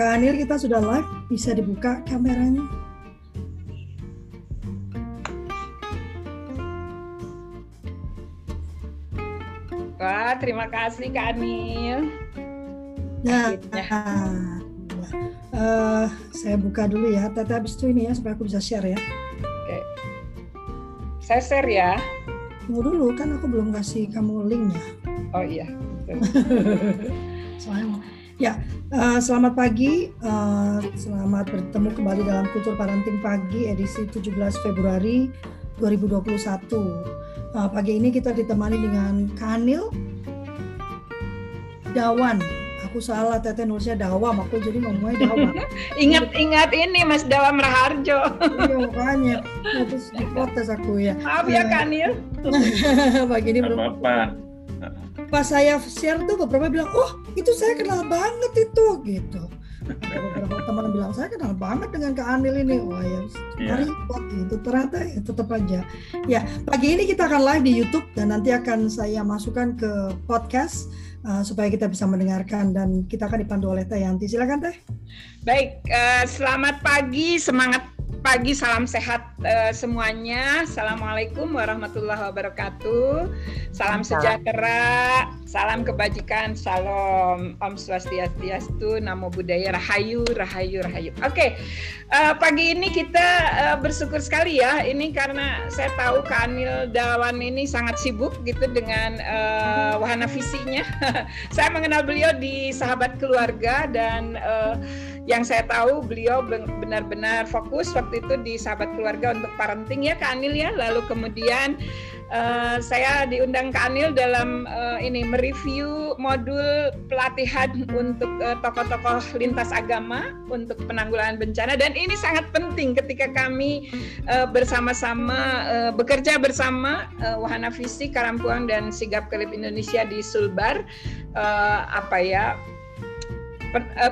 Kak Anil kita sudah live, bisa dibuka kameranya. Wah, terima kasih Kak Anil. Nah, uh, saya buka dulu ya. Tete habis itu ini ya supaya aku bisa share ya. Oke. Saya share ya. Tunggu dulu kan aku belum kasih kamu linknya. Oh iya. Soalnya Ya, uh, selamat pagi. Uh, selamat bertemu kembali dalam Kultur Parenting Pagi edisi 17 Februari 2021. Uh, pagi ini kita ditemani dengan Kanil Dawan. Aku salah, Teteh nulisnya Dawam. Aku jadi ngomongnya Dawam. Ingat-ingat ini Mas Dawam Raharjo. iya, makanya. Nah, terus diprotes aku ya. Maaf ya, Kanil. pagi ini belum. Apa-apa pas saya share tuh beberapa bilang oh itu saya kenal banget itu gitu. Beberapa teman bilang saya kenal banget dengan Kak Anil ini. Wah ya mari yeah. itu ternyata ya tetap aja. Ya pagi ini kita akan live di YouTube dan nanti akan saya masukkan ke podcast uh, supaya kita bisa mendengarkan dan kita akan dipandu oleh Teh Yanti. Silakan Teh. Baik uh, selamat pagi semangat pagi, salam sehat uh, semuanya. Assalamualaikum warahmatullahi wabarakatuh. Salam sejahtera, salam kebajikan, salam Om Swastiastu, Namo Buddhaya, Rahayu, Rahayu, Rahayu. Oke, okay. uh, eh, pagi ini kita uh, bersyukur sekali ya. Ini karena saya tahu Kak Anil Dawan ini sangat sibuk gitu dengan uh, wahana visinya. saya mengenal beliau di sahabat keluarga dan uh, yang saya tahu beliau benar-benar fokus waktu itu di sahabat keluarga untuk parenting ya Kak Anil ya. Lalu kemudian uh, saya diundang Kak Anil dalam uh, ini mereview modul pelatihan untuk uh, tokoh-tokoh lintas agama untuk penanggulangan bencana dan ini sangat penting ketika kami uh, bersama-sama uh, bekerja bersama uh, Wahana Visi Karampuang dan Sigap Kelip Indonesia di Sulbar uh, apa ya Eh,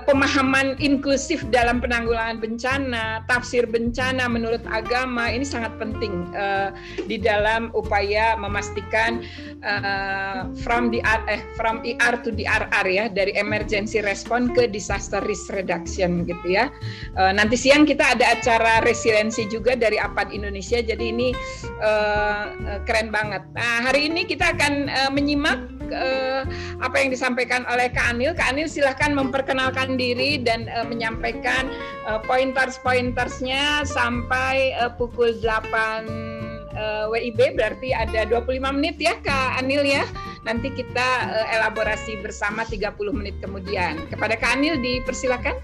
pemahaman inklusif dalam penanggulangan bencana, tafsir bencana menurut agama ini sangat penting uh, di dalam upaya memastikan uh, from the eh, from ER to DRR ya dari emergency response ke disaster risk reduction gitu ya. Uh, nanti siang kita ada acara resiliensi juga dari APAD Indonesia jadi ini uh, keren banget. Nah, hari ini kita akan uh, menyimak uh, apa yang disampaikan oleh Kak Anil. Kak Anil silahkan memperkenalkan diri dan uh, menyampaikan uh, pointers-pointersnya sampai uh, pukul 8 uh, WIB berarti ada 25 menit ya Kak Anil ya. Nanti kita uh, elaborasi bersama 30 menit kemudian. Kepada Kak Anil dipersilakan.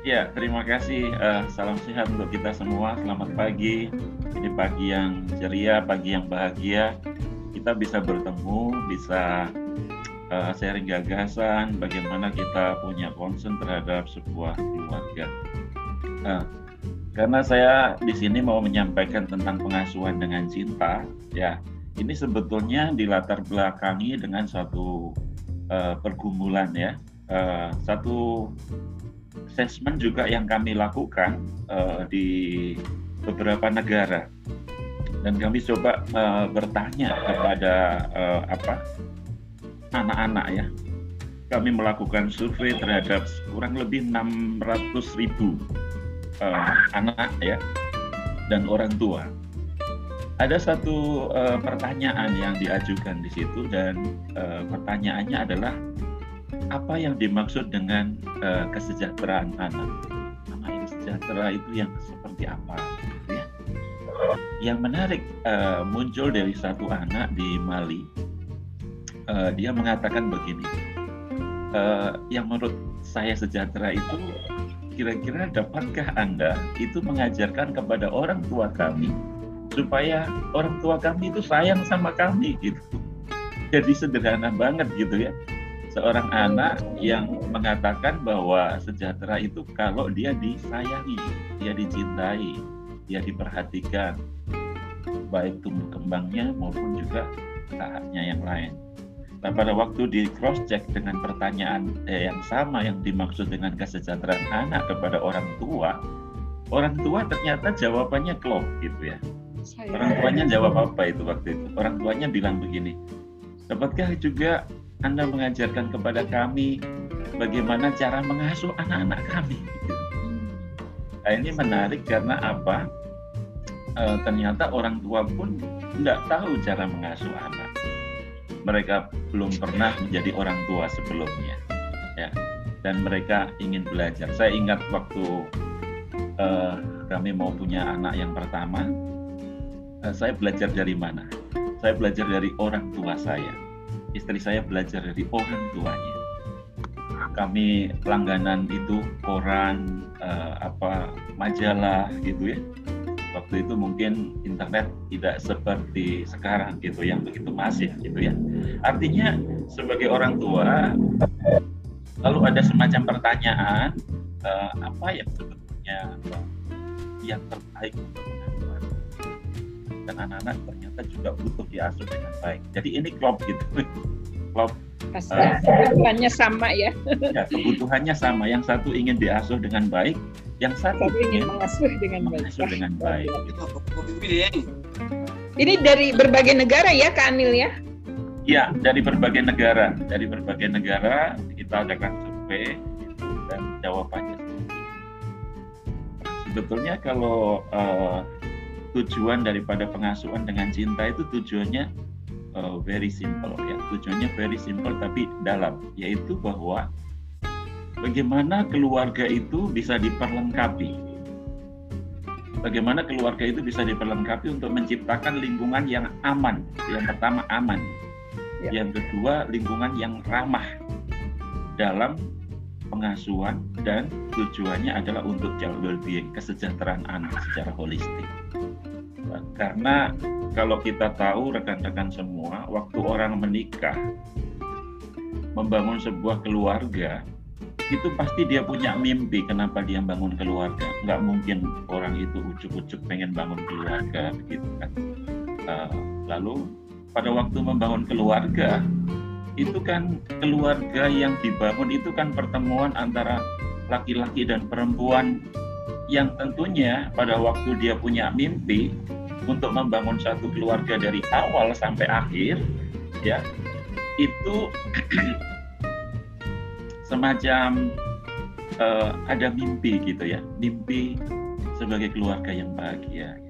Ya, terima kasih. Uh, salam sehat untuk kita semua. Selamat pagi. Ini pagi yang ceria, pagi yang bahagia kita bisa bertemu, bisa uh, sharing gagasan, bagaimana kita punya concern terhadap sebuah keluarga. Nah, karena saya di sini mau menyampaikan tentang pengasuhan dengan cinta, ya ini sebetulnya dilatar belakangi dengan satu uh, pergumulan ya, uh, satu assessment juga yang kami lakukan uh, di beberapa negara dan kami coba uh, bertanya kepada uh, apa anak-anak ya kami melakukan survei terhadap kurang lebih 600 ribu uh, anak ya dan orang tua ada satu uh, pertanyaan yang diajukan di situ dan uh, pertanyaannya adalah apa yang dimaksud dengan uh, kesejahteraan anak? Nama sejahtera itu yang seperti apa? Yang menarik uh, muncul dari satu anak di Mali. Uh, dia mengatakan begini, uh, yang menurut saya sejahtera itu kira-kira dapatkah Anda itu mengajarkan kepada orang tua kami supaya orang tua kami itu sayang sama kami gitu. Jadi sederhana banget gitu ya. Seorang anak yang mengatakan bahwa sejahtera itu kalau dia disayangi, dia dicintai, dia diperhatikan baik tumbuh kembangnya maupun juga tahapnya yang lain. Nah pada waktu di cross check dengan pertanyaan eh, yang sama yang dimaksud dengan kesejahteraan anak kepada orang tua, orang tua ternyata jawabannya klop gitu ya. Saya... Orang tuanya jawab apa itu waktu itu? Orang tuanya bilang begini, dapatkah juga Anda mengajarkan kepada kami bagaimana cara mengasuh anak-anak kami. Nah, ini menarik karena apa? E, ternyata orang tua pun tidak tahu cara mengasuh anak. Mereka belum pernah menjadi orang tua sebelumnya, ya. Dan mereka ingin belajar. Saya ingat waktu e, kami mau punya anak yang pertama, e, saya belajar dari mana? Saya belajar dari orang tua saya. Istri saya belajar dari orang tuanya kami langganan itu koran uh, apa majalah gitu ya waktu itu mungkin internet tidak seperti sekarang gitu yang begitu masif gitu ya. Artinya sebagai orang tua lalu ada semacam pertanyaan uh, apa yang sebetulnya yang terbaik untuk anak dan anak-anak ternyata juga butuh diasuh dengan baik. Jadi ini klop gitu klop Uh, kebutuhannya sama ya. ya. Kebutuhannya sama. Yang satu ingin diasuh dengan baik, yang satu, satu ingin mengasuh dengan mengasuh baik. dengan baik. Ini dari berbagai negara ya, Kak Anil ya? Iya, dari berbagai negara. Dari berbagai negara kita adakan survei dan jawabannya sebetulnya kalau uh, tujuan daripada pengasuhan dengan cinta itu tujuannya uh, very simple. Ya tujuannya very simple tapi dalam. Yaitu bahwa bagaimana keluarga itu bisa diperlengkapi. Bagaimana keluarga itu bisa diperlengkapi untuk menciptakan lingkungan yang aman. Yang pertama aman. Ya. yang kedua lingkungan yang ramah. Dalam pengasuhan dan tujuannya adalah untuk child well-being kesejahteraan anak secara holistik karena kalau kita tahu rekan-rekan semua, waktu orang menikah, membangun sebuah keluarga, itu pasti dia punya mimpi kenapa dia bangun keluarga. Nggak mungkin orang itu ujuk-ujuk pengen bangun keluarga, begitu kan. Uh, lalu pada waktu membangun keluarga, itu kan keluarga yang dibangun itu kan pertemuan antara laki-laki dan perempuan yang tentunya pada waktu dia punya mimpi untuk membangun satu keluarga dari awal sampai akhir ya itu semacam uh, ada mimpi gitu ya mimpi sebagai keluarga yang bahagia.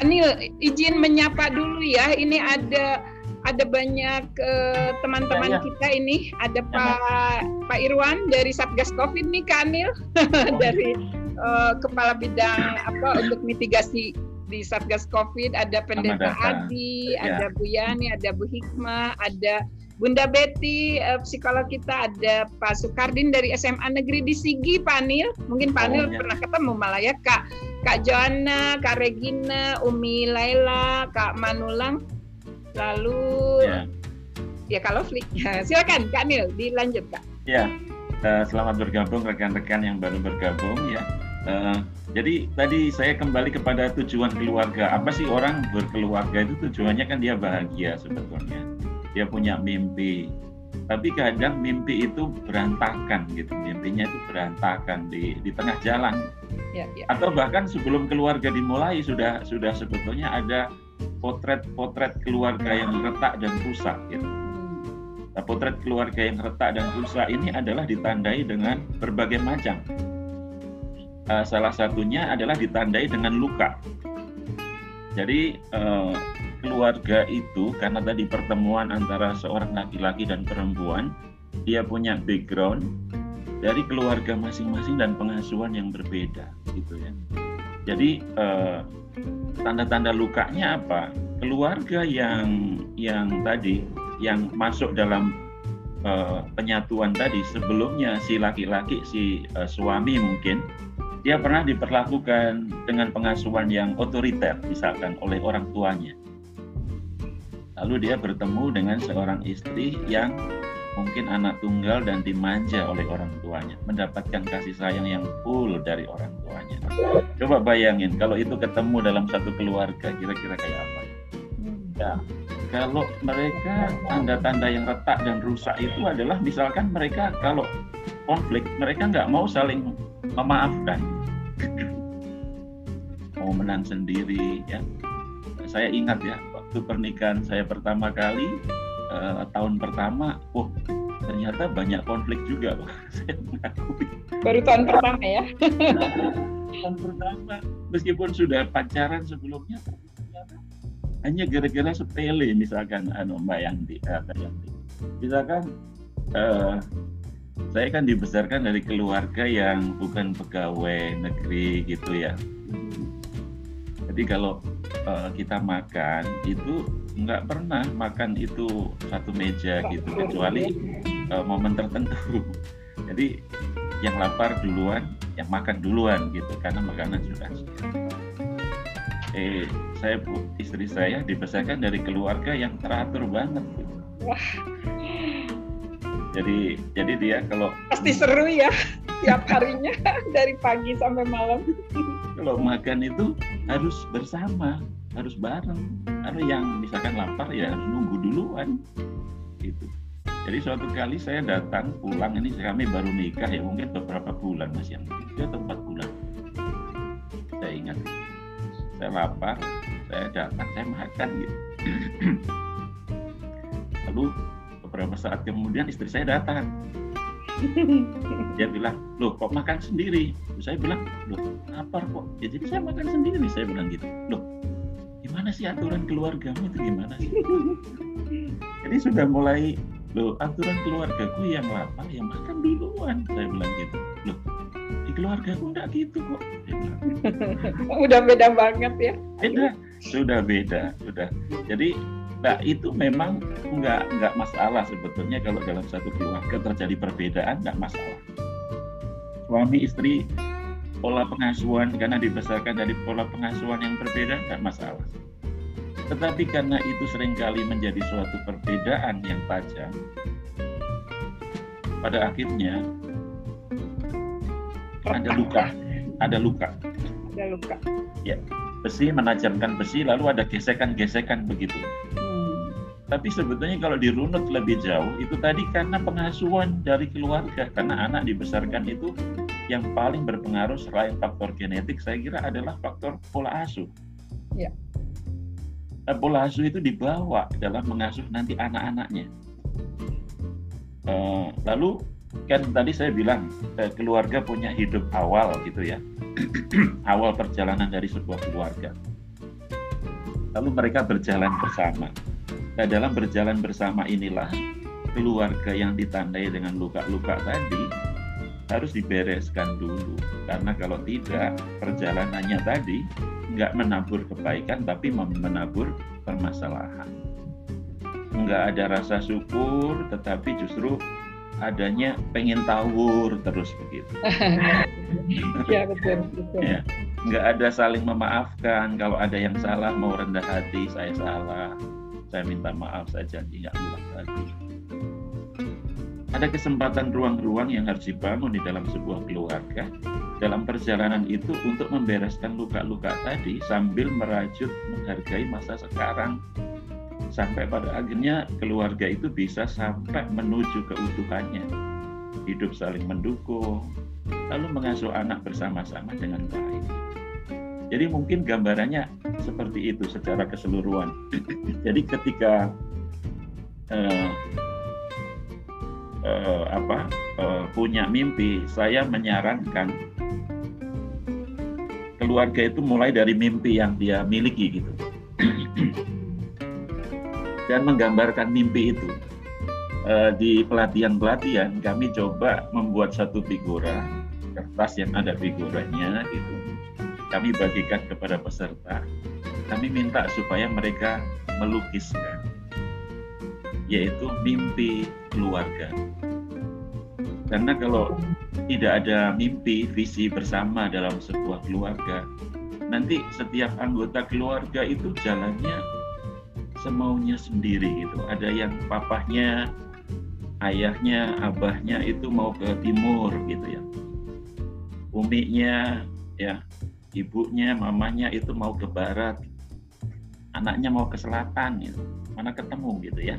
Anil izin menyapa dulu ya ini ada ada banyak uh, teman-teman ya, ya. kita ini ada ya, Pak Pak Irwan dari Satgas Covid nih Kak Anil oh, dari uh, kepala bidang apa untuk mitigasi di Satgas Covid ada Pendeta Adi, ya. ada Bu Yani, ada Bu Hikmah, ada Bunda Betty, uh, psikolog kita, ada Pak Sukardin dari SMA Negeri di Sigi, Pak Anil. Mungkin Pak Anil oh, ya. pernah ketemu malah ya, Kak. Kak Joanna, Kak Regina, Umi Laila, Kak Manulang, lalu ya, ya Kak Lovely. Silakan Kak Anil, dilanjut Kak. Ya, uh, selamat bergabung rekan-rekan yang baru bergabung ya. Uh, jadi tadi saya kembali kepada tujuan keluarga. Apa sih orang berkeluarga itu tujuannya kan dia bahagia sebetulnya. Dia punya mimpi. Tapi kadang mimpi itu berantakan gitu. Mimpinya itu berantakan di di tengah jalan. Ya, ya. Atau bahkan sebelum keluarga dimulai sudah sudah sebetulnya ada potret-potret keluarga yang retak dan rusak gitu. Nah, potret keluarga yang retak dan rusak ini adalah ditandai dengan berbagai macam uh, salah satunya adalah ditandai dengan luka. Jadi uh, keluarga itu karena tadi pertemuan antara seorang laki-laki dan perempuan, dia punya background dari keluarga masing-masing dan pengasuhan yang berbeda, gitu ya. Jadi uh, tanda-tanda lukanya apa? Keluarga yang yang tadi yang masuk dalam uh, penyatuan tadi sebelumnya si laki-laki si uh, suami mungkin dia pernah diperlakukan dengan pengasuhan yang otoriter misalkan oleh orang tuanya. Lalu dia bertemu dengan seorang istri yang mungkin anak tunggal dan dimanja oleh orang tuanya, mendapatkan kasih sayang yang full dari orang tuanya. Coba bayangin kalau itu ketemu dalam satu keluarga, kira-kira kayak apa? Ya, kalau mereka tanda-tanda yang retak dan rusak itu adalah misalkan mereka kalau konflik, mereka nggak mau saling memaafkan mau menang sendiri ya saya ingat ya waktu pernikahan saya pertama kali uh, tahun pertama, oh ternyata banyak konflik juga, saya mengakui. Baru tahun pertama ya? tahun pertama, meskipun sudah pacaran sebelumnya, hanya gara-gara sepele misalkan anu Mbak Yanti, uh, Yanti. Misalkan uh, saya kan dibesarkan dari keluarga yang bukan pegawai negeri gitu ya. Jadi kalau uh, kita makan itu nggak pernah makan itu satu meja gitu kecuali uh, momen tertentu. Jadi yang lapar duluan, yang makan duluan gitu karena makanan sudah. Eh, saya istri saya dibesarkan dari keluarga yang teratur banget. Gitu. Jadi jadi dia kalau pasti seru ya tiap harinya dari pagi sampai malam. Kalau makan itu harus bersama harus bareng. Karena yang misalkan lapar ya harus nunggu duluan gitu. Jadi suatu kali saya datang pulang ini kami baru nikah ya mungkin beberapa bulan mas yang tiga atau empat bulan. Saya ingat. Saya lapar saya datang saya makan gitu. Lalu beberapa saat kemudian istri saya datang? Dia bilang loh kok makan sendiri? Saya bilang loh lapar kok. Ya jadi saya makan sendiri saya bilang gitu. Loh gimana sih aturan keluargamu itu gimana sih? Jadi sudah mulai loh aturan keluargaku yang lapar yang makan duluan. Saya bilang gitu. Loh di keluargaku enggak gitu kok. Udah beda banget ya. Beda sudah beda sudah. Jadi Nah itu memang nggak nggak masalah sebetulnya kalau dalam satu keluarga terjadi perbedaan nggak masalah. Suami istri pola pengasuhan karena dibesarkan dari pola pengasuhan yang berbeda nggak masalah. Tetapi karena itu sering kali menjadi suatu perbedaan yang tajam, pada akhirnya ada luka, ada luka. Ada luka. Ya, besi menajamkan besi lalu ada gesekan-gesekan begitu. Tapi sebetulnya kalau dirunut lebih jauh itu tadi karena pengasuhan dari keluarga karena anak dibesarkan itu yang paling berpengaruh selain faktor genetik saya kira adalah faktor pola asuh. Ya. Nah, pola asuh itu dibawa dalam mengasuh nanti anak-anaknya. Uh, lalu kan tadi saya bilang uh, keluarga punya hidup awal gitu ya, awal perjalanan dari sebuah keluarga. Lalu mereka berjalan bersama dalam berjalan bersama inilah keluarga yang ditandai dengan luka-luka tadi harus dibereskan dulu. Karena kalau tidak perjalanannya tadi nggak menabur kebaikan tapi menabur permasalahan. Nggak ada rasa syukur tetapi justru adanya pengen tawur terus begitu. Ya betul betul. Ya nggak ada saling memaafkan. Kalau ada yang salah mau rendah hati saya salah saya minta maaf saya janji nggak ulang lagi. Ada kesempatan ruang-ruang yang harus dibangun di dalam sebuah keluarga dalam perjalanan itu untuk membereskan luka-luka tadi sambil merajut menghargai masa sekarang. Sampai pada akhirnya keluarga itu bisa sampai menuju keutuhannya. Hidup saling mendukung lalu mengasuh anak bersama-sama dengan baik jadi mungkin gambarannya seperti itu secara keseluruhan. Jadi ketika uh, uh, apa uh, punya mimpi, saya menyarankan keluarga itu mulai dari mimpi yang dia miliki gitu, dan menggambarkan mimpi itu. Uh, di pelatihan-pelatihan kami coba membuat satu figura kertas yang ada figuranya gitu kami bagikan kepada peserta. Kami minta supaya mereka melukiskan, yaitu mimpi keluarga. Karena kalau tidak ada mimpi, visi bersama dalam sebuah keluarga, nanti setiap anggota keluarga itu jalannya semaunya sendiri gitu. Ada yang papahnya, ayahnya, abahnya itu mau ke timur gitu ya. Uminya ya ibunya, mamanya itu mau ke barat, anaknya mau ke selatan, gitu. mana ketemu gitu ya.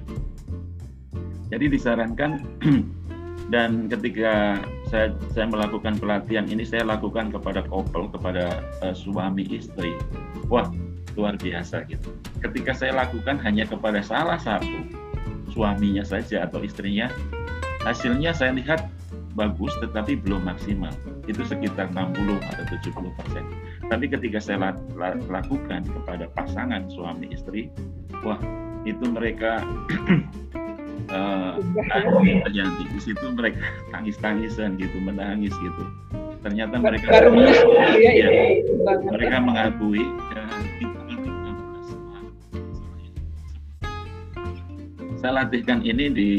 Jadi disarankan dan ketika saya saya melakukan pelatihan ini saya lakukan kepada couple, kepada uh, suami istri. Wah, luar biasa gitu. Ketika saya lakukan hanya kepada salah satu, suaminya saja atau istrinya hasilnya saya lihat bagus tetapi belum maksimal itu sekitar 60 atau 70 persen tapi ketika saya lakukan kepada pasangan suami istri wah itu mereka uh, terjadi. Di situ mereka tangis-tangisan gitu menangis gitu. Ternyata mereka baru ya, ya, mereka mengakui ya, saya latihkan ini di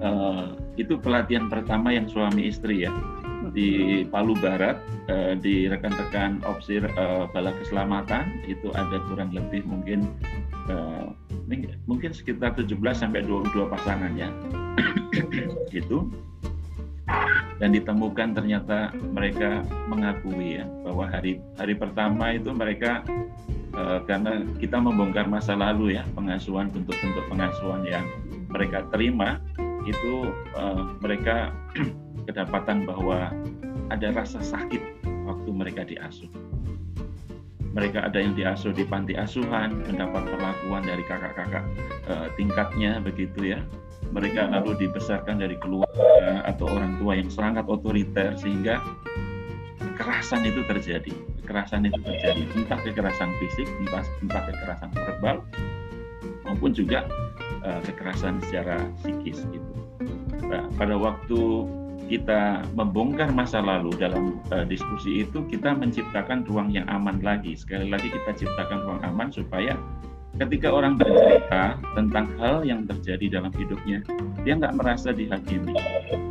uh, itu pelatihan pertama yang suami istri ya di Palu Barat uh, di rekan-rekan opsir uh, bala keselamatan itu ada kurang lebih mungkin uh, mungkin sekitar 17 sampai 22 pasangan ya. Gitu. Dan ditemukan ternyata mereka mengakui ya bahwa hari hari pertama itu mereka uh, karena kita membongkar masa lalu ya pengasuhan bentuk-bentuk pengasuhan yang mereka terima itu uh, mereka kedapatan bahwa ada rasa sakit waktu mereka diasuh. Mereka ada yang diasuh di panti asuhan, mendapat perlakuan dari kakak-kakak uh, tingkatnya begitu ya. Mereka lalu dibesarkan dari keluarga atau orang tua yang sangat otoriter sehingga kekerasan itu terjadi kekerasan itu terjadi entah kekerasan fisik entah entah kekerasan verbal maupun juga uh, kekerasan secara psikis gitu. Nah, pada waktu kita membongkar masa lalu dalam uh, diskusi itu kita menciptakan ruang yang aman lagi. Sekali lagi kita ciptakan ruang aman supaya ketika orang bercerita tentang hal yang terjadi dalam hidupnya, dia nggak merasa dihakimi.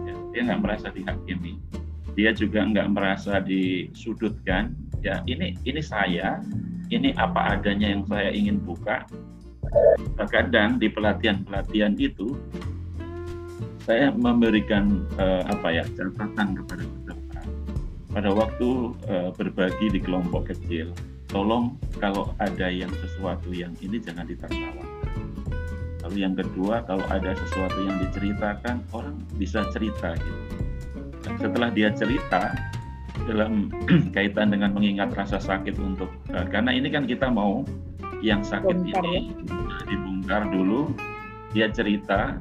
Ya, dia nggak merasa dihakimi. Dia juga nggak merasa disudutkan ya ini ini saya ini apa adanya yang saya ingin buka terkadang di pelatihan-pelatihan itu saya memberikan uh, apa ya catatan kepada peserta pada waktu uh, berbagi di kelompok kecil tolong kalau ada yang sesuatu yang ini jangan ditertawakan. Lalu yang kedua kalau ada sesuatu yang diceritakan orang bisa cerita gitu. Setelah dia cerita dalam kaitan dengan mengingat rasa sakit untuk uh, karena ini kan kita mau yang sakit Bongkar, ini ya? dibongkar dulu dia cerita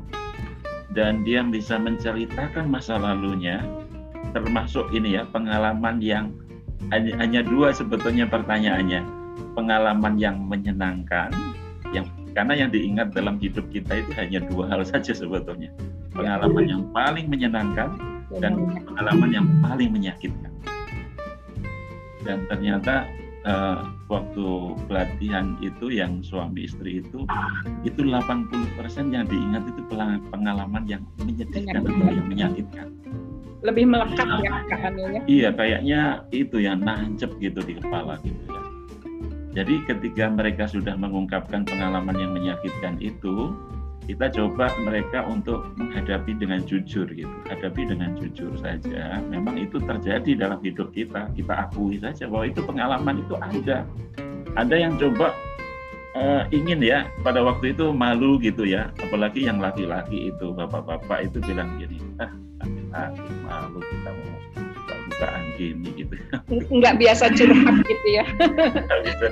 dan dia bisa menceritakan masa lalunya termasuk ini ya pengalaman yang hanya, dua sebetulnya pertanyaannya. Pengalaman yang menyenangkan yang karena yang diingat dalam hidup kita itu hanya dua hal saja sebetulnya. Pengalaman yang paling menyenangkan dan pengalaman yang paling menyakitkan. Dan ternyata uh, waktu pelatihan itu yang suami istri itu itu 80% yang diingat itu pengalaman yang menyedihkan atau yang menyakitkan. Lebih melekat ya Kak ya? Iya kayaknya itu yang nancep gitu di kepala gitu ya. Jadi ketika mereka sudah mengungkapkan pengalaman yang menyakitkan itu kita coba mereka untuk menghadapi dengan jujur gitu. Hadapi dengan jujur saja. Memang itu terjadi dalam hidup kita. Kita akui saja bahwa itu pengalaman itu ada. Ada yang coba uh, ingin ya pada waktu itu malu gitu ya. Apalagi yang laki-laki itu bapak-bapak itu bilang gini ah laki-laki malu kita mau bukaan gini gitu. Nggak biasa curhat gitu ya. Nggak bisa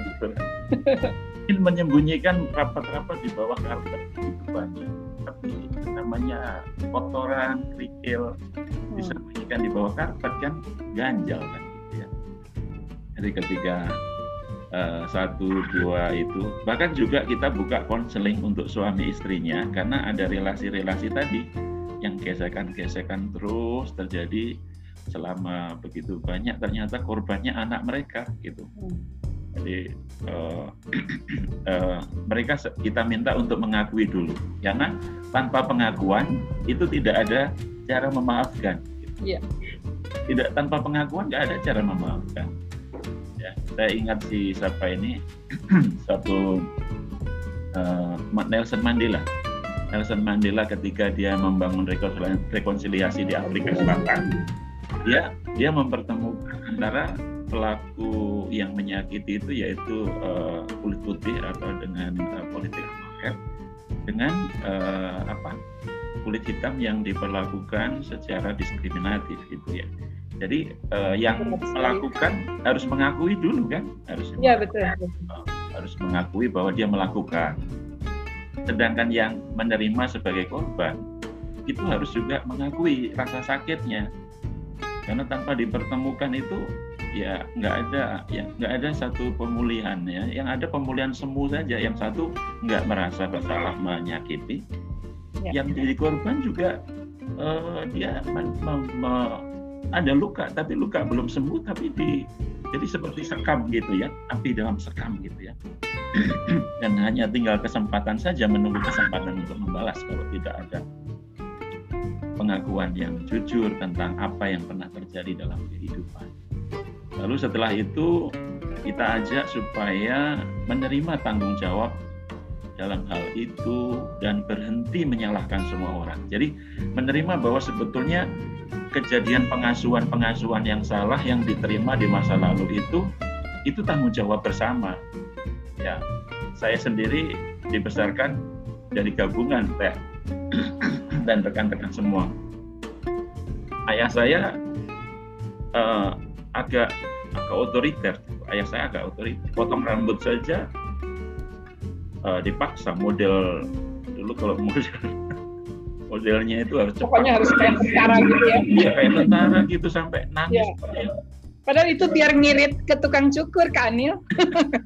mungkin menyembunyikan rapat-rapat di bawah karpet banyak. Tapi namanya kotoran kerikil hmm. disembunyikan di bawah karpet kan ganjal kan gitu ya. Jadi ketika uh, satu dua itu bahkan juga kita buka konseling untuk suami istrinya karena ada relasi-relasi tadi yang gesekan-gesekan terus terjadi selama begitu banyak ternyata korbannya anak mereka gitu. Hmm jadi uh, uh, mereka kita minta untuk mengakui dulu, karena tanpa pengakuan itu tidak ada cara memaafkan. Yeah. Tidak tanpa pengakuan nggak ada cara memaafkan. Ya, saya ingat si siapa ini satu uh, Nelson Mandela. Nelson Mandela ketika dia membangun rekonsiliasi di Afrika Selatan, dia dia mempertemukan antara pelaku yang menyakiti itu yaitu uh, kulit putih atau dengan uh, politik market dengan uh, apa kulit hitam yang diperlakukan secara diskriminatif gitu ya. Jadi uh, yang melakukan harus mengakui dulu kan harus ya, betul. Uh, harus mengakui bahwa dia melakukan. sedangkan yang menerima sebagai korban itu harus juga mengakui rasa sakitnya karena tanpa dipertemukan itu ya nggak ada. Ya nggak ada satu pemulihan ya. Yang ada pemulihan semu saja. Yang satu nggak merasa bersalah menyakiti. Ya. yang jadi korban juga uh, dia men, me, me, ada luka tapi luka belum sembuh tapi di jadi seperti sekam gitu ya. Api dalam sekam gitu ya. Dan hanya tinggal kesempatan saja menunggu kesempatan untuk membalas kalau tidak ada pengakuan yang jujur tentang apa yang pernah terjadi dalam kehidupan. Lalu setelah itu kita ajak supaya menerima tanggung jawab dalam hal itu dan berhenti menyalahkan semua orang. Jadi menerima bahwa sebetulnya kejadian pengasuhan-pengasuhan yang salah yang diterima di masa lalu itu itu tanggung jawab bersama. Ya, saya sendiri dibesarkan dari gabungan teh dan rekan-rekan semua. Ayah saya uh, agak agak otoriter. Ayah saya agak otoriter. Potong rambut saja uh, dipaksa model dulu kalau model modelnya itu harus pokoknya harus kayak tentara gitu ya iya kayak tentara gitu sampai nangis ya. Padahal itu biar ngirit ke tukang cukur, Kak Anil.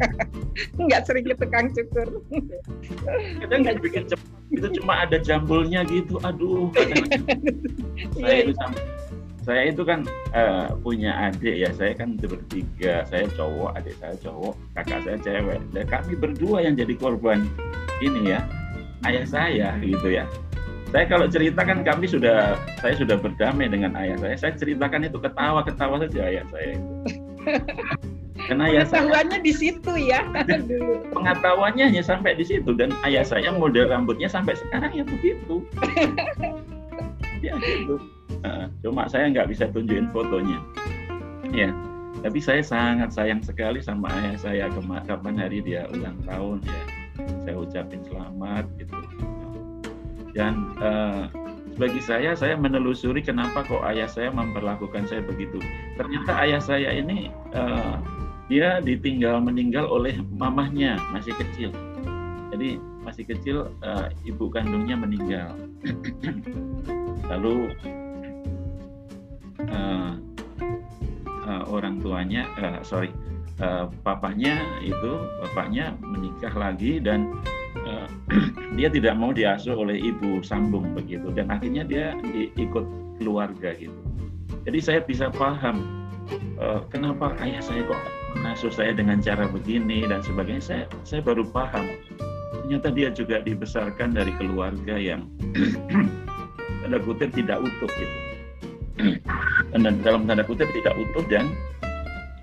Nggak sering ke tukang cukur. Kita nggak bikin cepat. Itu cuma ada jambulnya gitu. Aduh. saya itu sampai saya itu kan uh, punya adik ya. Saya kan bertiga. Saya cowok adik saya cowok kakak saya cewek. Dan kami berdua yang jadi korban ini ya ayah saya gitu ya. Saya kalau cerita kan kami sudah saya sudah berdamai dengan ayah saya. Saya ceritakan itu ketawa ketawa saja ayah saya itu. Karena ayah pengetahuannya saya, di situ ya pengetahuannya hanya sampai di situ. Dan ayah saya model rambutnya sampai sekarang ya begitu. Ya gitu cuma saya nggak bisa tunjukin fotonya. Ya tapi saya sangat sayang sekali sama ayah saya. Kapan hari dia ulang tahun ya. Saya ucapin selamat gitu. Dan uh, bagi saya saya menelusuri kenapa kok ayah saya memperlakukan saya begitu. Ternyata ayah saya ini uh, dia ditinggal meninggal oleh mamahnya masih kecil. Jadi masih kecil uh, ibu kandungnya meninggal. Lalu uh, uh, orang tuanya uh, sorry uh, papahnya itu bapaknya menikah lagi dan uh, dia tidak mau diasuh oleh ibu sambung begitu dan akhirnya dia ikut keluarga gitu. Jadi saya bisa paham uh, kenapa ayah saya kok mengasuh saya dengan cara begini dan sebagainya. Saya saya baru paham ternyata dia juga dibesarkan dari keluarga yang tanda kutip tidak utuh gitu. Dan dalam tanda kutip tidak utuh dan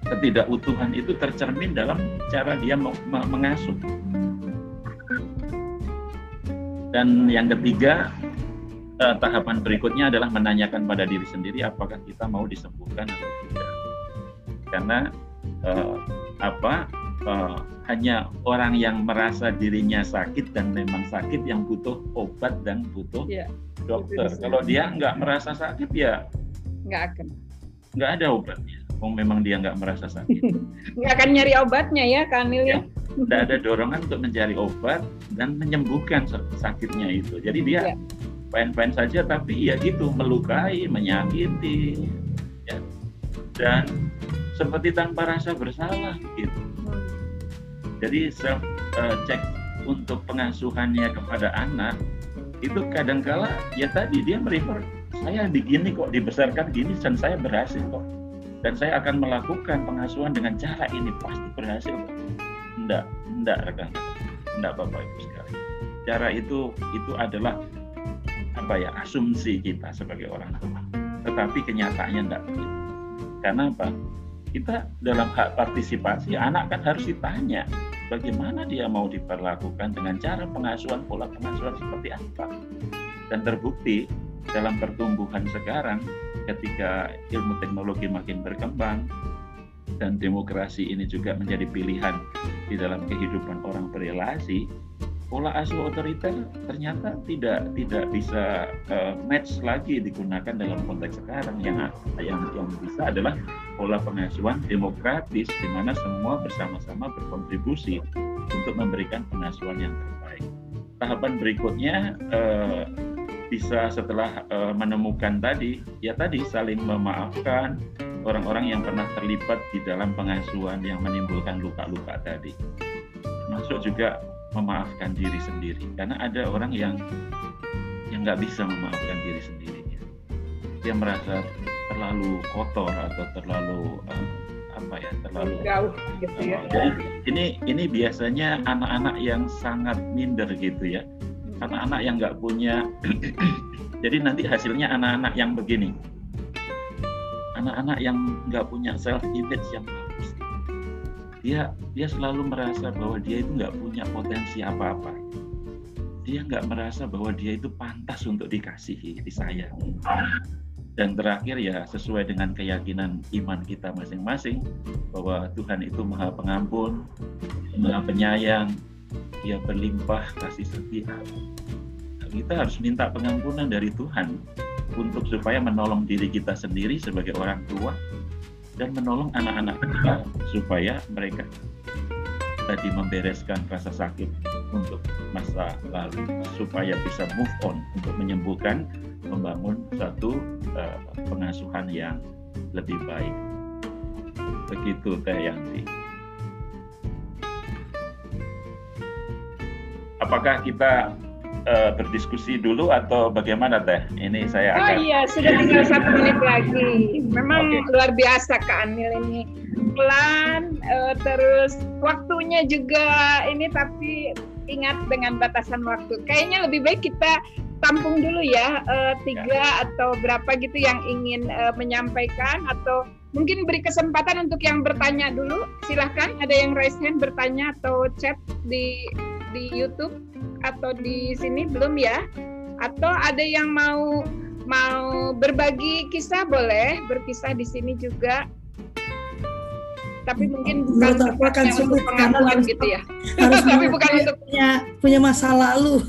ketidakutuhan itu tercermin dalam cara dia mengasuh dan yang ketiga, eh, tahapan berikutnya adalah menanyakan pada diri sendiri apakah kita mau disembuhkan atau tidak. Karena eh, apa eh, hanya orang yang merasa dirinya sakit dan memang sakit yang butuh obat dan butuh ya, dokter. Kalau dia nggak merasa sakit ya nggak akan. Nggak ada obatnya. Oh memang dia nggak merasa sakit. nggak akan nyari obatnya ya, Kamil ya. ya tidak ada dorongan untuk mencari obat dan menyembuhkan sakitnya itu. Jadi dia fine-fine saja, tapi ya gitu melukai, menyakiti, ya. dan seperti tanpa rasa bersalah gitu. Jadi self uh, check untuk pengasuhannya kepada anak itu kadangkala ya tadi dia merefer saya begini kok dibesarkan gini dan saya berhasil kok. Dan saya akan melakukan pengasuhan dengan cara ini pasti berhasil kok. Enggak enggak rekan enggak bapak ibu sekali. Cara itu itu adalah apa ya asumsi kita sebagai orang tua. Tetapi kenyataannya enggak begitu. Karena apa? Kita dalam hak partisipasi anak kan harus ditanya bagaimana dia mau diperlakukan dengan cara pengasuhan pola pengasuhan seperti apa? Dan terbukti dalam pertumbuhan sekarang ketika ilmu teknologi makin berkembang dan demokrasi ini juga menjadi pilihan di dalam kehidupan orang berrelasi, pola asuh otoriter ternyata tidak tidak bisa uh, match lagi digunakan dalam konteks sekarang yang yang yang bisa adalah pola pengasuhan demokratis di mana semua bersama-sama berkontribusi untuk memberikan pengasuhan yang terbaik. tahapan berikutnya uh, bisa setelah uh, menemukan tadi ya tadi saling memaafkan orang-orang yang pernah terlibat di dalam pengasuhan yang menimbulkan luka-luka tadi masuk juga memaafkan diri sendiri karena ada orang yang yang nggak bisa memaafkan diri sendiri dia merasa terlalu kotor atau terlalu uh, apa ya terlalu jauh gitu ya. Jadi ini ini biasanya anak-anak yang sangat minder gitu ya. Anak-anak yang nggak punya jadi nanti hasilnya anak-anak yang begini. Anak-anak yang nggak punya self image yang bagus. Dia dia selalu merasa bahwa dia itu nggak punya potensi apa-apa. Dia nggak merasa bahwa dia itu pantas untuk dikasihi, disayangi dan terakhir ya sesuai dengan keyakinan iman kita masing-masing bahwa Tuhan itu maha pengampun, maha penyayang, dia berlimpah kasih setia. Kita harus minta pengampunan dari Tuhan untuk supaya menolong diri kita sendiri sebagai orang tua dan menolong anak-anak kita supaya mereka tadi membereskan rasa sakit untuk masa lalu supaya bisa move on untuk menyembuhkan membangun satu uh, pengasuhan yang lebih baik. Begitu Teh Yanti. Apakah kita uh, berdiskusi dulu atau bagaimana Teh? Ini saya akan... Oh iya, sudah tinggal satu menit lagi. Memang okay. luar biasa Kak Anil ini. Pelan, uh, terus waktunya juga ini tapi ingat dengan batasan waktu. Kayaknya lebih baik kita tampung dulu ya uh, tiga ya. atau berapa gitu yang ingin uh, menyampaikan atau mungkin beri kesempatan untuk yang bertanya dulu silahkan ada yang raise hand bertanya atau chat di di YouTube atau di sini belum ya? Atau ada yang mau mau berbagi kisah? Boleh berkisah di sini juga. Tapi mungkin bukan Menurut akan sulit pengakuan gitu ya. Harus tapi bukan untuk punya punya masa lalu.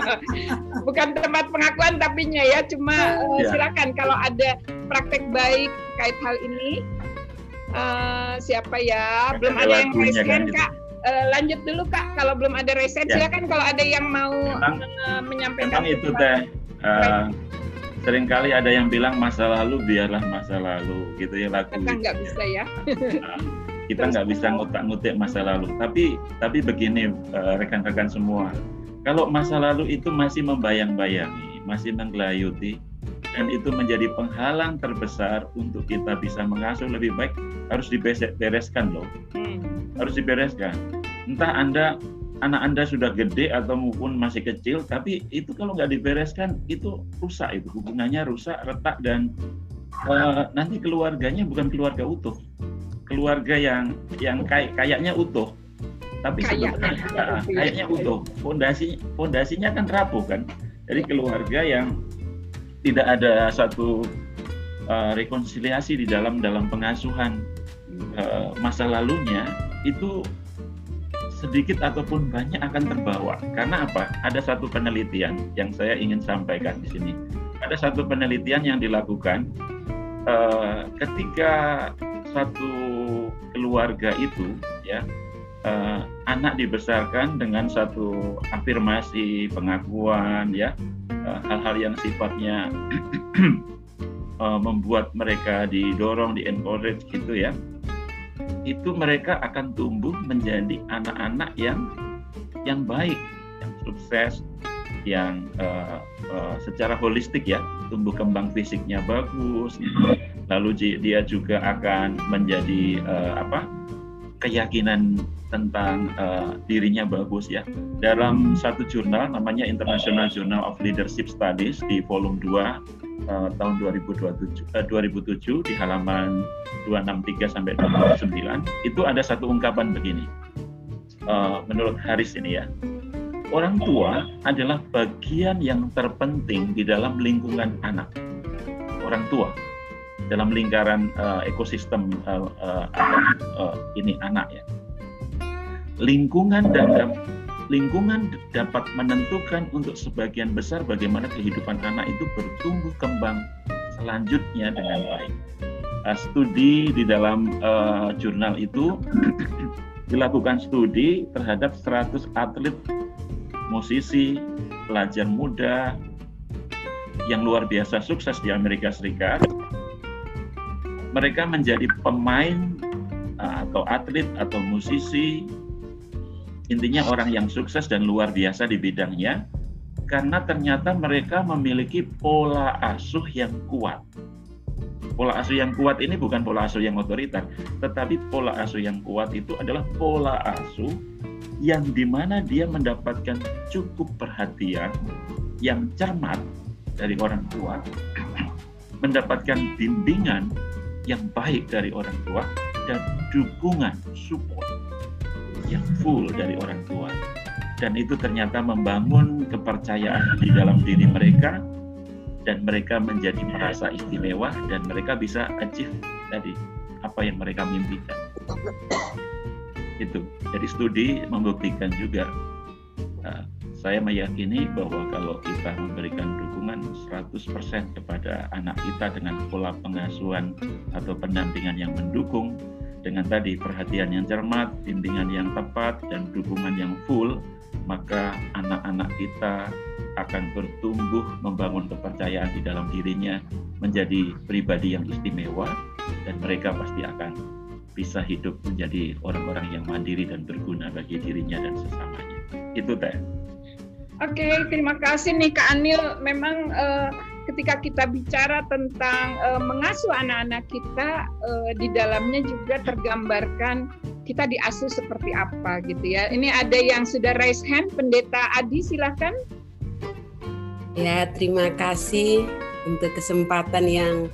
bukan tempat pengakuan tapi ya cuma uh, silakan kalau ada praktek baik terkait hal ini. Uh, siapa ya? Belum ada yang raise hand gitu. kak uh, lanjut dulu kak. Kalau belum ada hand ya. silakan kalau ada yang mau memang, uh, menyampaikan memang itu teh uh, sering kali ada yang bilang masa lalu biarlah masa lalu gitu ya lagu. Kita nggak bisa ya. Nah, kita nggak bisa ngutak-ngutik masa lalu. Tapi tapi begini eh, rekan-rekan semua. Kalau masa lalu itu masih membayang-bayangi masih menggelayuti dan itu menjadi penghalang terbesar untuk kita bisa mengasuh lebih baik harus dibereskan loh. Hmm. harus dibereskan. Entah anda anak Anda sudah gede atau maupun masih kecil, tapi itu kalau nggak dibereskan itu rusak itu. Hubungannya rusak, retak dan uh, nanti keluarganya bukan keluarga utuh, keluarga yang yang kayak kayaknya utuh, tapi kayaknya, uh, kayaknya utuh, fondasi fondasinya kan rapuh kan, jadi keluarga yang tidak ada satu uh, rekonsiliasi di dalam dalam pengasuhan uh, masa lalunya itu sedikit ataupun banyak akan terbawa. Karena apa? Ada satu penelitian yang saya ingin sampaikan di sini. Ada satu penelitian yang dilakukan uh, ketika satu keluarga itu, ya, uh, anak dibesarkan dengan satu afirmasi, pengakuan, ya, hal hal-hal yang sifatnya uh, membuat mereka didorong, di encourage gitu ya. Itu mereka akan tumbuh menjadi anak-anak yang yang baik, yang sukses, yang uh, uh, secara holistik ya. Tumbuh kembang fisiknya bagus, lalu dia juga akan menjadi uh, apa keyakinan tentang uh, dirinya bagus ya. Dalam satu jurnal namanya International Journal of Leadership Studies di volume 2 uh, tahun 2027, uh, 2007 di halaman 263 sampai 269 itu ada satu ungkapan begini. Uh, menurut Haris ini ya, orang tua adalah bagian yang terpenting di dalam lingkungan anak. Orang tua dalam lingkaran uh, ekosistem uh, uh, uh, ini anak ya. Lingkungan dan lingkungan dapat menentukan untuk sebagian besar bagaimana kehidupan anak itu bertumbuh kembang selanjutnya dengan baik. Uh, studi di dalam uh, jurnal itu dilakukan studi terhadap 100 atlet musisi, pelajar muda yang luar biasa sukses di Amerika Serikat. Mereka menjadi pemain uh, atau atlet atau musisi, intinya orang yang sukses dan luar biasa di bidangnya, karena ternyata mereka memiliki pola asuh yang kuat. Pola asuh yang kuat ini bukan pola asuh yang otoriter, tetapi pola asuh yang kuat itu adalah pola asuh yang di mana dia mendapatkan cukup perhatian yang cermat dari orang tua, mendapatkan bimbingan yang baik dari orang tua, dan dukungan support yang full dari orang tua. Dan itu ternyata membangun kepercayaan di dalam diri mereka dan mereka menjadi merasa istimewa dan mereka bisa achieve tadi apa yang mereka mimpikan. Itu. Jadi studi membuktikan juga uh, saya meyakini bahwa kalau kita memberikan dukungan 100% kepada anak kita dengan pola pengasuhan atau pendampingan yang mendukung dengan tadi perhatian yang cermat, bimbingan yang tepat dan dukungan yang full, maka anak-anak kita akan bertumbuh membangun kepercayaan di dalam dirinya menjadi pribadi yang istimewa dan mereka pasti akan bisa hidup menjadi orang-orang yang mandiri dan berguna bagi dirinya dan sesamanya. Itu teh. Oke, terima kasih nih Kak Anil. Memang uh, ketika kita bicara tentang uh, mengasuh anak-anak kita, uh, di dalamnya juga tergambarkan kita diasuh seperti apa gitu ya. Ini ada yang sudah raise hand, Pendeta Adi silahkan. Ya, terima kasih untuk kesempatan yang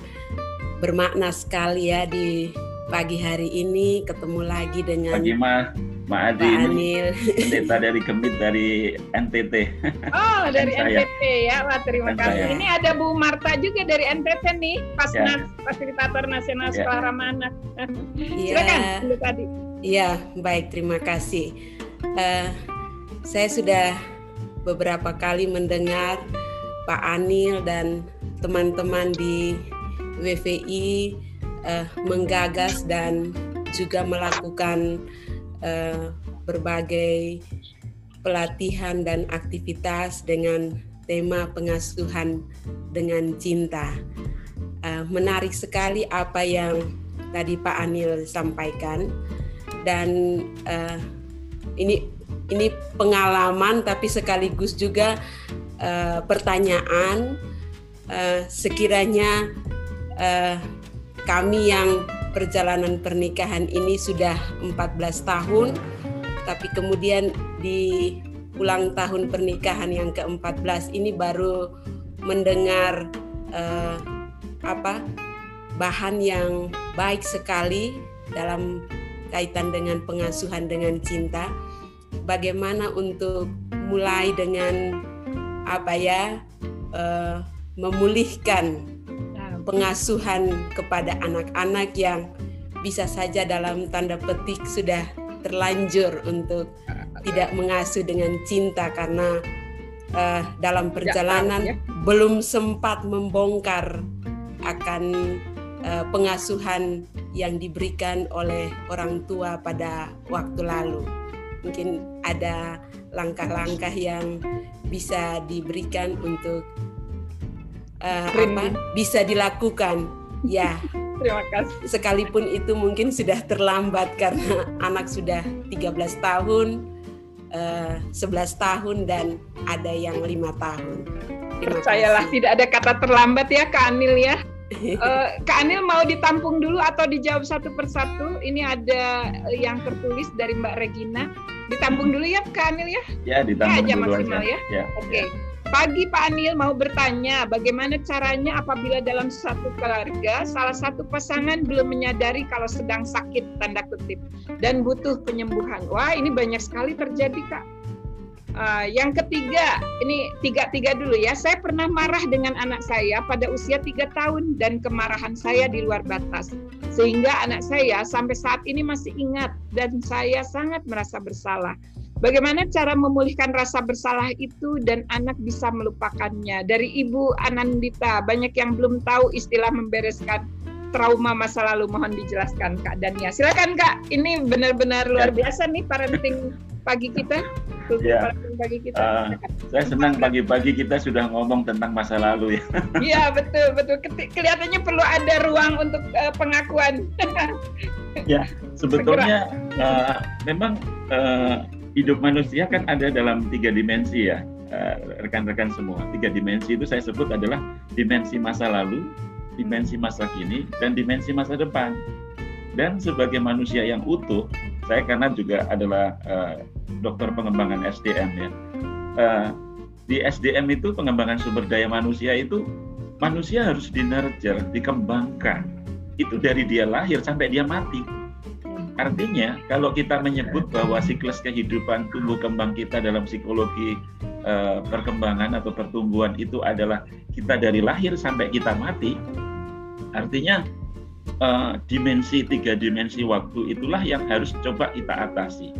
bermakna sekali ya di pagi hari ini ketemu lagi dengan Pagi Ma, Ma Adi Pak Anil. pendeta dari Kemit dari NTT. Oh, dari NTT ya. Wah, terima Dan kasih. Saya. Ini ada Bu Marta juga dari NTT nih, pas ya. Fasilitator Nasional ya. Sekolah Ramana. Ya. Silakan, Bu tadi. Iya, baik, terima kasih. Uh, saya sudah beberapa kali mendengar Pak Anil dan teman-teman di WVI uh, eh, menggagas dan juga melakukan uh, berbagai pelatihan dan aktivitas dengan tema pengasuhan dengan cinta. Uh, menarik sekali apa yang tadi Pak Anil sampaikan dan uh, ini ini pengalaman tapi sekaligus juga uh, pertanyaan uh, sekiranya uh, kami yang perjalanan pernikahan ini sudah 14 tahun tapi kemudian di ulang tahun pernikahan yang ke-14 ini baru mendengar uh, apa bahan yang baik sekali dalam kaitan dengan pengasuhan dengan cinta. Bagaimana untuk mulai dengan apa ya uh, memulihkan pengasuhan kepada anak-anak yang bisa saja dalam tanda petik sudah terlanjur untuk tidak mengasuh dengan cinta karena uh, dalam perjalanan ya. belum sempat membongkar akan uh, pengasuhan yang diberikan oleh orang tua pada waktu lalu. Mungkin ada langkah-langkah yang bisa diberikan untuk uh, apa bisa dilakukan ya terima kasih sekalipun itu mungkin sudah terlambat karena anak sudah 13 tahun uh, eh, 11 tahun dan ada yang lima tahun terima percayalah kasih. tidak ada kata terlambat ya Kak Anil ya uh, Kak Anil mau ditampung dulu atau dijawab satu persatu ini ada yang tertulis dari Mbak Regina Ditampung dulu ya Kak Anil ya? Ya, ditampung ya, aja dulu maksimal aja. ya. ya Oke. Okay. Ya. Pagi Pak Anil mau bertanya, bagaimana caranya apabila dalam satu keluarga salah satu pasangan belum menyadari kalau sedang sakit tanda kutip dan butuh penyembuhan. Wah, ini banyak sekali terjadi Kak. Uh, yang ketiga, ini tiga-tiga dulu ya. Saya pernah marah dengan anak saya pada usia tiga tahun dan kemarahan saya di luar batas. Sehingga anak saya sampai saat ini masih ingat dan saya sangat merasa bersalah. Bagaimana cara memulihkan rasa bersalah itu dan anak bisa melupakannya? Dari Ibu Anandita, banyak yang belum tahu istilah membereskan trauma masa lalu. Mohon dijelaskan Kak Dania. Silakan Kak, ini benar-benar luar biasa nih parenting pagi kita? Ya. Pagi kita. Uh, saya senang pagi-pagi kita sudah ngomong tentang masa lalu ya. Iya betul betul. Kelihatannya perlu ada ruang untuk uh, pengakuan. ya sebetulnya uh, memang uh, hidup manusia kan ada dalam tiga dimensi ya rekan-rekan uh, semua. Tiga dimensi itu saya sebut adalah dimensi masa lalu, dimensi masa kini, dan dimensi masa depan. Dan sebagai manusia yang utuh, saya karena juga adalah uh, dokter pengembangan SDM ya. Uh, di SDM itu pengembangan sumber daya manusia itu manusia harus dinurture, dikembangkan. Itu dari dia lahir sampai dia mati. Artinya kalau kita menyebut bahwa siklus kehidupan tumbuh kembang kita dalam psikologi uh, perkembangan atau pertumbuhan itu adalah kita dari lahir sampai kita mati, artinya uh, dimensi tiga dimensi waktu itulah yang harus coba kita atasi.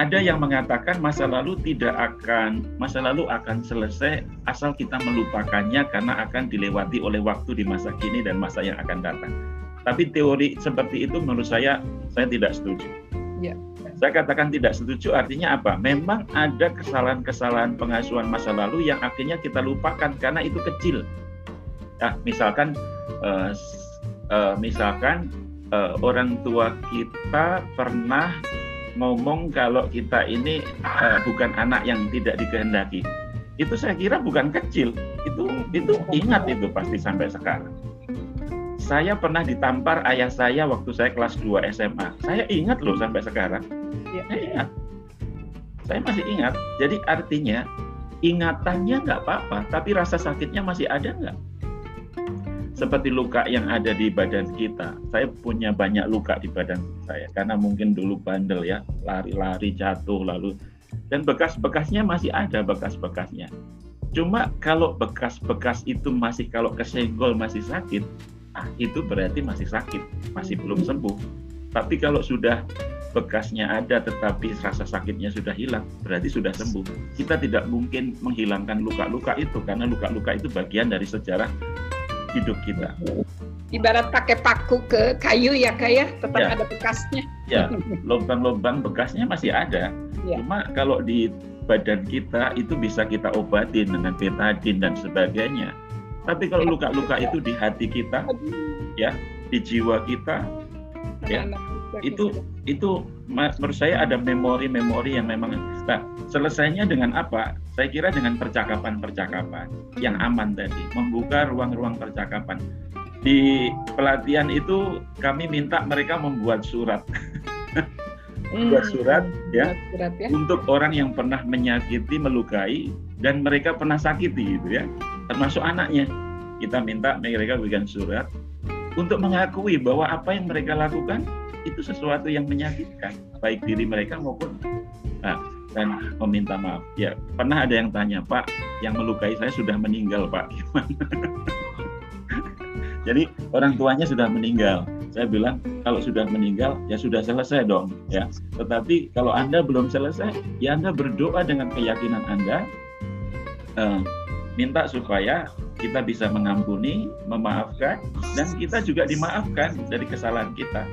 Ada yang mengatakan masa lalu tidak akan masa lalu akan selesai asal kita melupakannya karena akan dilewati oleh waktu di masa kini dan masa yang akan datang. Tapi teori seperti itu menurut saya saya tidak setuju. Ya. Saya katakan tidak setuju artinya apa? Memang ada kesalahan-kesalahan pengasuhan masa lalu yang akhirnya kita lupakan karena itu kecil. Nah, misalkan uh, uh, misalkan uh, orang tua kita pernah ngomong kalau kita ini uh, bukan anak yang tidak dikehendaki itu saya kira bukan kecil itu itu ingat itu pasti sampai sekarang saya pernah ditampar ayah saya waktu saya kelas 2 SMA saya ingat loh sampai sekarang ya. saya ingat saya masih ingat jadi artinya ingatannya nggak apa-apa tapi rasa sakitnya masih ada nggak seperti luka yang ada di badan kita. Saya punya banyak luka di badan saya karena mungkin dulu bandel ya, lari-lari jatuh lalu dan bekas-bekasnya masih ada bekas-bekasnya. Cuma kalau bekas-bekas itu masih kalau kesenggol masih sakit, itu berarti masih sakit, masih belum sembuh. Tapi kalau sudah bekasnya ada tetapi rasa sakitnya sudah hilang, berarti sudah sembuh. Kita tidak mungkin menghilangkan luka-luka itu karena luka-luka itu bagian dari sejarah hidup kita. Ibarat pakai paku ke kayu ya kayak ya, tetap ya. ada bekasnya. Ya, lubang-lubang bekasnya masih ada. Ya. Cuma kalau di badan kita itu bisa kita obatin dengan betadin dan sebagainya. Tapi kalau luka-luka itu di hati kita, ya, di jiwa kita, ya, itu itu menurut saya ada memori-memori yang memang nah selesainya dengan apa? Saya kira dengan percakapan-percakapan yang aman tadi membuka ruang-ruang percakapan. Di pelatihan itu kami minta mereka membuat surat. Membuat hmm. surat ya, surat ya. untuk orang yang pernah menyakiti melukai dan mereka pernah sakiti gitu ya termasuk anaknya kita minta mereka berikan surat untuk mengakui bahwa apa yang mereka lakukan itu sesuatu yang menyakitkan baik diri mereka maupun nah, dan meminta maaf. Ya pernah ada yang tanya Pak, yang melukai saya sudah meninggal Pak, gimana? Jadi orang tuanya sudah meninggal. Saya bilang kalau sudah meninggal ya sudah selesai dong ya. Tetapi kalau anda belum selesai ya anda berdoa dengan keyakinan anda. Uh, minta supaya kita bisa mengampuni, memaafkan, dan kita juga dimaafkan dari kesalahan kita.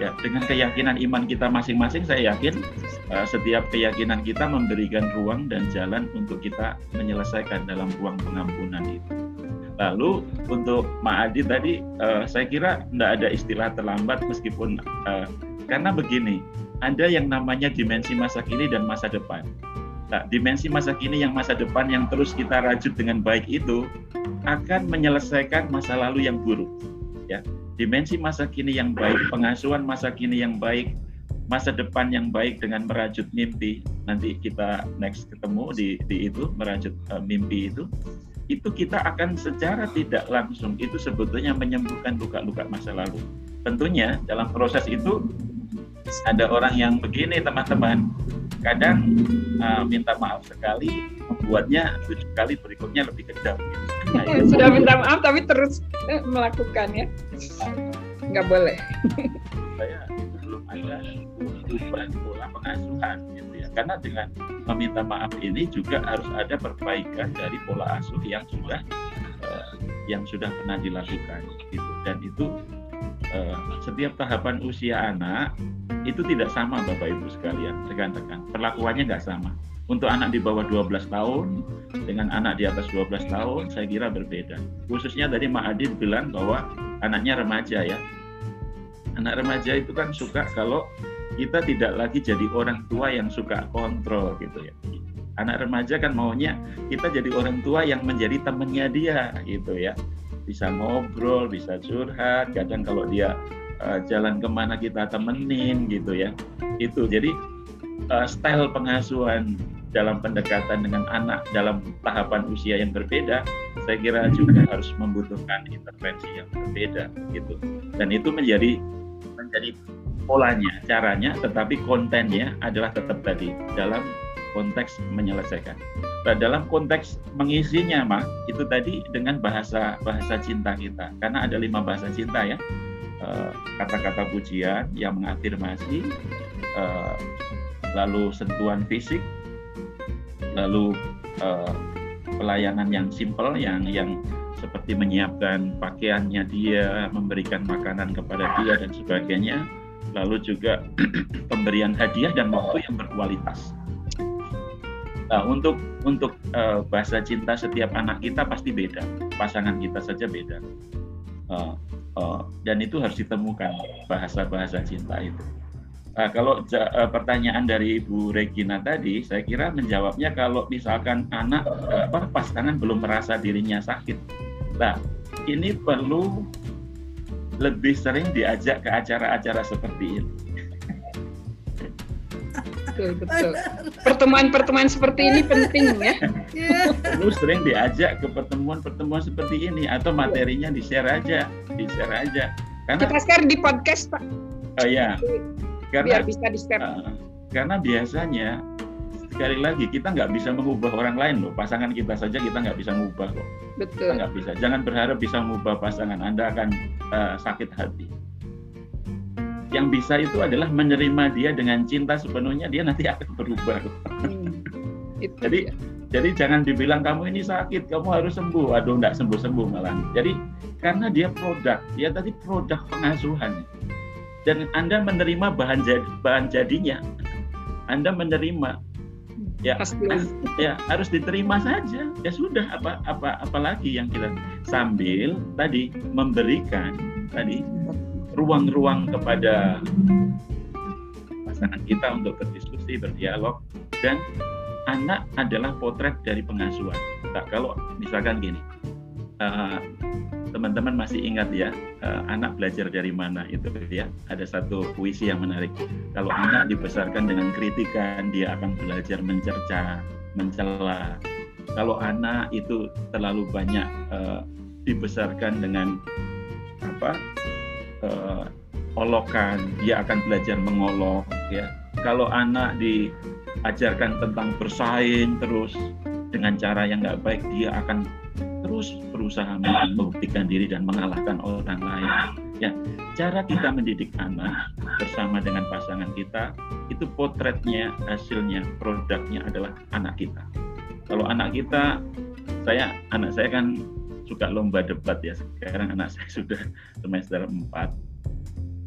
Ya, dengan keyakinan iman kita masing-masing, saya yakin uh, setiap keyakinan kita memberikan ruang dan jalan untuk kita menyelesaikan dalam ruang pengampunan itu. Lalu untuk Adi tadi, uh, saya kira tidak ada istilah terlambat meskipun uh, karena begini, ada yang namanya dimensi masa kini dan masa depan. Nah, dimensi masa kini yang masa depan yang terus kita rajut dengan baik itu akan menyelesaikan masa lalu yang buruk. Ya, dimensi masa kini yang baik, pengasuhan masa kini yang baik, masa depan yang baik dengan merajut mimpi. Nanti kita next ketemu di, di itu merajut uh, mimpi itu. Itu kita akan secara tidak langsung itu sebetulnya menyembuhkan luka-luka masa lalu. Tentunya dalam proses itu ada orang yang begini teman-teman kadang uh, minta maaf sekali membuatnya tujuh kali berikutnya lebih kejam. Nah, sudah minta maaf tapi terus eh, melakukan ya? Nggak boleh. Saya belum ada perubahan pola pengasuhan gitu ya. Karena dengan meminta maaf ini juga harus ada perbaikan dari pola asuh yang sudah uh, yang sudah pernah dilakukan gitu. Dan itu uh, setiap tahapan usia anak itu tidak sama Bapak Ibu sekalian, rekan-rekan. Perlakuannya nggak sama. Untuk anak di bawah 12 tahun dengan anak di atas 12 tahun saya kira berbeda. Khususnya tadi Adin bilang bahwa anaknya remaja ya. Anak remaja itu kan suka kalau kita tidak lagi jadi orang tua yang suka kontrol gitu ya. Anak remaja kan maunya kita jadi orang tua yang menjadi temannya dia gitu ya. Bisa ngobrol, bisa curhat, kadang kalau dia uh, jalan ke mana kita temenin gitu ya. Itu jadi uh, style pengasuhan dalam pendekatan dengan anak dalam tahapan usia yang berbeda, saya kira juga harus membutuhkan intervensi yang berbeda gitu. Dan itu menjadi menjadi polanya, caranya, tetapi kontennya adalah tetap tadi dalam konteks menyelesaikan. Nah, dalam konteks mengisinya, mah itu tadi dengan bahasa bahasa cinta kita, karena ada lima bahasa cinta ya, eh, kata-kata pujian yang mengafirmasi, eh, lalu sentuhan fisik, lalu uh, pelayanan yang simple yang yang seperti menyiapkan pakaiannya dia, memberikan makanan kepada dia dan sebagainya, lalu juga pemberian hadiah dan waktu yang berkualitas. Nah, untuk untuk uh, bahasa cinta setiap anak kita pasti beda, pasangan kita saja beda, uh, uh, dan itu harus ditemukan bahasa-bahasa cinta itu. Nah, kalau uh, pertanyaan dari Ibu Regina tadi, saya kira menjawabnya kalau misalkan anak uh, apa pasangan belum merasa dirinya sakit. Nah, ini perlu lebih sering diajak ke acara-acara seperti ini. Betul, betul. Pertemuan-pertemuan seperti ini penting ya. Perlu sering diajak ke pertemuan-pertemuan seperti ini atau materinya di-share aja, di-share aja. Karena kita share di podcast, Pak. Oh ya karena, biar bisa di step. Uh, karena biasanya sekali lagi kita nggak bisa mengubah orang lain loh pasangan kita saja kita nggak bisa mengubah kok betul kita nggak bisa jangan berharap bisa mengubah pasangan anda akan uh, sakit hati yang bisa itu adalah menerima dia dengan cinta sepenuhnya dia nanti akan berubah. Hmm, itu jadi dia. jadi jangan dibilang kamu ini sakit kamu harus sembuh. Aduh nggak sembuh sembuh malah. Jadi karena dia produk ya tadi produk pengasuhan. Dan Anda menerima bahan jadi, bahan jadinya. Anda menerima. Ya ya harus diterima saja. Ya sudah apa apa apalagi yang kita sambil tadi memberikan tadi ruang-ruang kepada pasangan kita untuk berdiskusi berdialog dan anak adalah potret dari pengasuhan. Nah, kalau misalkan gini uh, teman-teman masih ingat ya uh, anak belajar dari mana itu ya? Ada satu puisi yang menarik. Kalau anak dibesarkan dengan kritikan dia akan belajar mencerca mencela. Kalau anak itu terlalu banyak uh, dibesarkan dengan apa uh, olokan dia akan belajar mengolok ya kalau anak diajarkan tentang bersaing terus dengan cara yang nggak baik dia akan terus berusaha membuktikan diri dan mengalahkan orang lain. Ya, cara kita mendidik anak bersama dengan pasangan kita itu potretnya, hasilnya, produknya adalah anak kita. Kalau anak kita, saya anak saya kan suka lomba debat ya. Sekarang anak saya sudah semester 4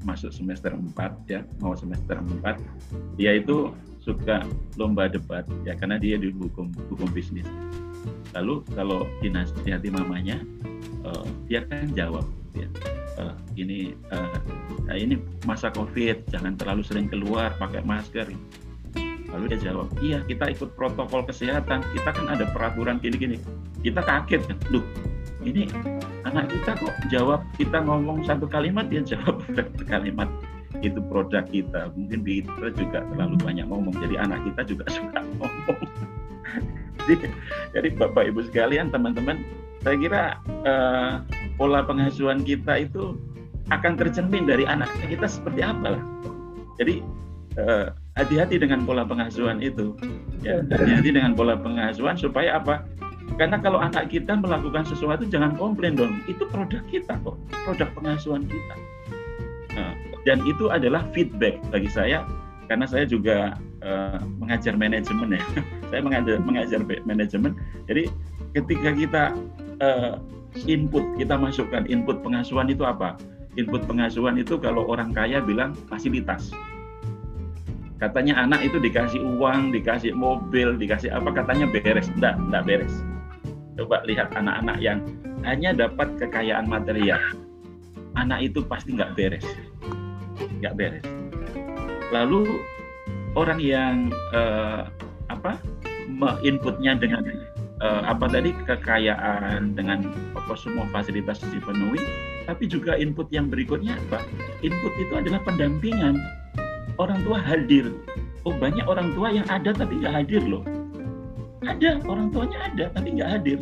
masuk semester 4 ya, mau semester 4. Dia itu suka lomba debat ya karena dia di hukum hukum bisnis. Lalu kalau dinasihati mamanya uh, dia kan jawab ya uh, ini uh, nah ini masa covid jangan terlalu sering keluar pakai masker. Lalu dia jawab iya kita ikut protokol kesehatan. Kita kan ada peraturan gini-gini. Kita kaget kan duh ini anak kita kok jawab kita ngomong satu kalimat dia jawab satu kalimat itu produk kita mungkin kita juga terlalu banyak ngomong jadi anak kita juga suka ngomong jadi, jadi Bapak Ibu sekalian, teman-teman, saya kira uh, pola pengasuhan kita itu akan tercermin dari anak kita seperti apa lah. Jadi eh, hati-hati dengan pola pengasuhan itu. Ya, hati-hati dengan pola pengasuhan supaya apa? Karena kalau anak kita melakukan sesuatu jangan komplain dong. Itu produk kita kok, produk pengasuhan kita. Nah, dan itu adalah feedback bagi saya karena saya juga uh, mengajar manajemen ya saya mengajar mengajar manajemen jadi ketika kita uh, input kita masukkan input pengasuhan itu apa input pengasuhan itu kalau orang kaya bilang fasilitas katanya anak itu dikasih uang, dikasih mobil, dikasih apa katanya beres. Enggak, enggak beres. Coba lihat anak-anak yang hanya dapat kekayaan material. Anak itu pasti nggak beres. Nggak beres. Lalu orang yang uh, apa inputnya dengan uh, apa tadi kekayaan dengan apa semua fasilitas dipenuhi, tapi juga input yang berikutnya apa? Input itu adalah pendampingan orang tua hadir. Oh banyak orang tua yang ada tapi nggak hadir loh. Ada orang tuanya ada tapi nggak hadir.